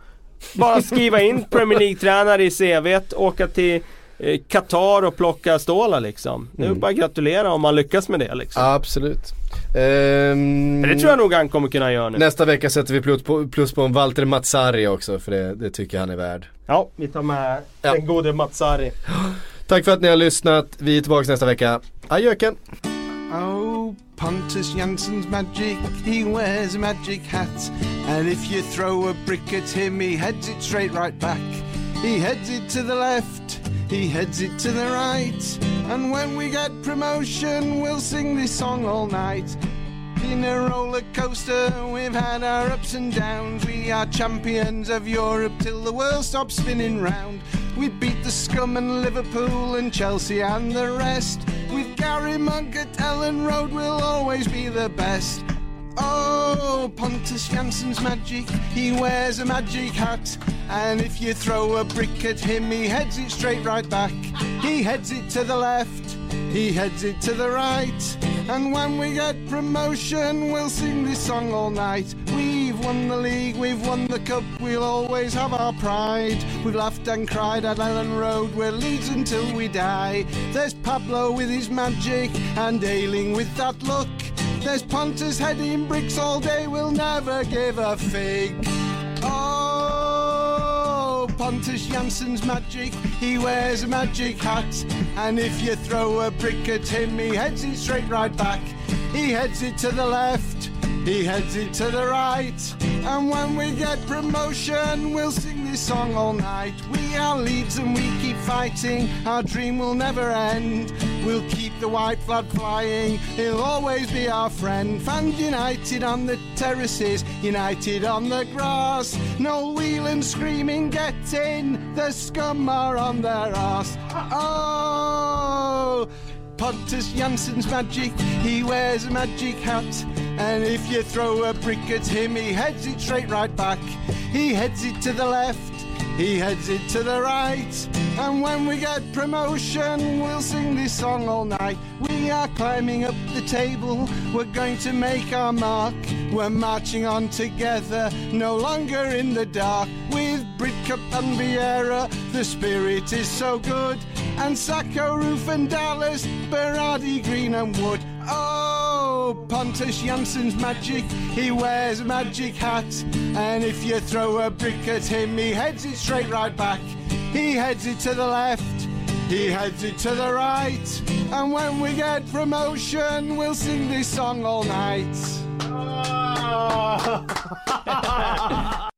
Bara skriva in Premier League-tränare i CVt, åka till eh, Qatar och plocka stålar liksom. Det är Mm. bara att gratulera om man lyckas med det liksom. Absolut. Men det tror jag nog han kommer kunna göra nu. Nästa vecka sätter vi plus på, plus på en Walter Mazzari också för det, det tycker jag han är värd. Ja, vi tar med Ja. den gode Matsari. Tack för att ni har lyssnat. Vi är tillbaka nästa vecka. Adjöken! Oh, Pontus Jansson's magic, he wears a magic hat. And if you throw a brick at him, he heads it straight right back. He heads it to the left, he heads it to the right. And when we get promotion, we'll sing this song all night. Been a roller coaster, we've had our ups and downs. We are champions of Europe till the world stops spinning round. We beat the scum and Liverpool and Chelsea and the rest. With Gary Monk at Ellen Road, we'll always be the best. Oh, Pontus Jansson's magic, he wears a magic hat. And if you throw a brick at him, he heads it straight right back. He heads it to the left, he heads it to the right. And when we get promotion, we'll sing this song all night. We've won the league, we've won the cup, we'll always have our pride. We've laughed and cried at Ellen Road, we're Leeds until we die. There's Pablo with his magic, and Ailing with that look. There's Pontus heading bricks all day, we'll never give a fig. Oh, Pontus Jansson's magic, he wears a magic hat. And if you throw a brick at him, he heads it straight right back. He heads it to the left, he heads it to the right. And when we get promotion, we'll sing this song all night. We are Leeds and we keep fighting, our dream will never end. We'll keep the white flag flying, he'll always be our friend. Fans united on the terraces, united on the grass. No wheeling, screaming, get in, the scum are on their arse. Oh! Pontus Jansson's magic, he wears a magic hat. And if you throw a brick at him, he heads it straight right back. He heads it to the left, he heads it to the right. And when we get promotion, we'll sing this song all night. We are climbing up the table, we're going to make our mark. We're marching on together, no longer in the dark. With Bridcup and Vieira. The spirit is so good. And Sacco, Roof and Dallas, Berardi, Green and Wood. Oh, Pontus Janssen's magic. He wears a magic hat. And if you throw a brick at him, he heads it straight right back. He heads it to the left. He heads it to the right. And when we get promotion, we'll sing this song all night. Oh.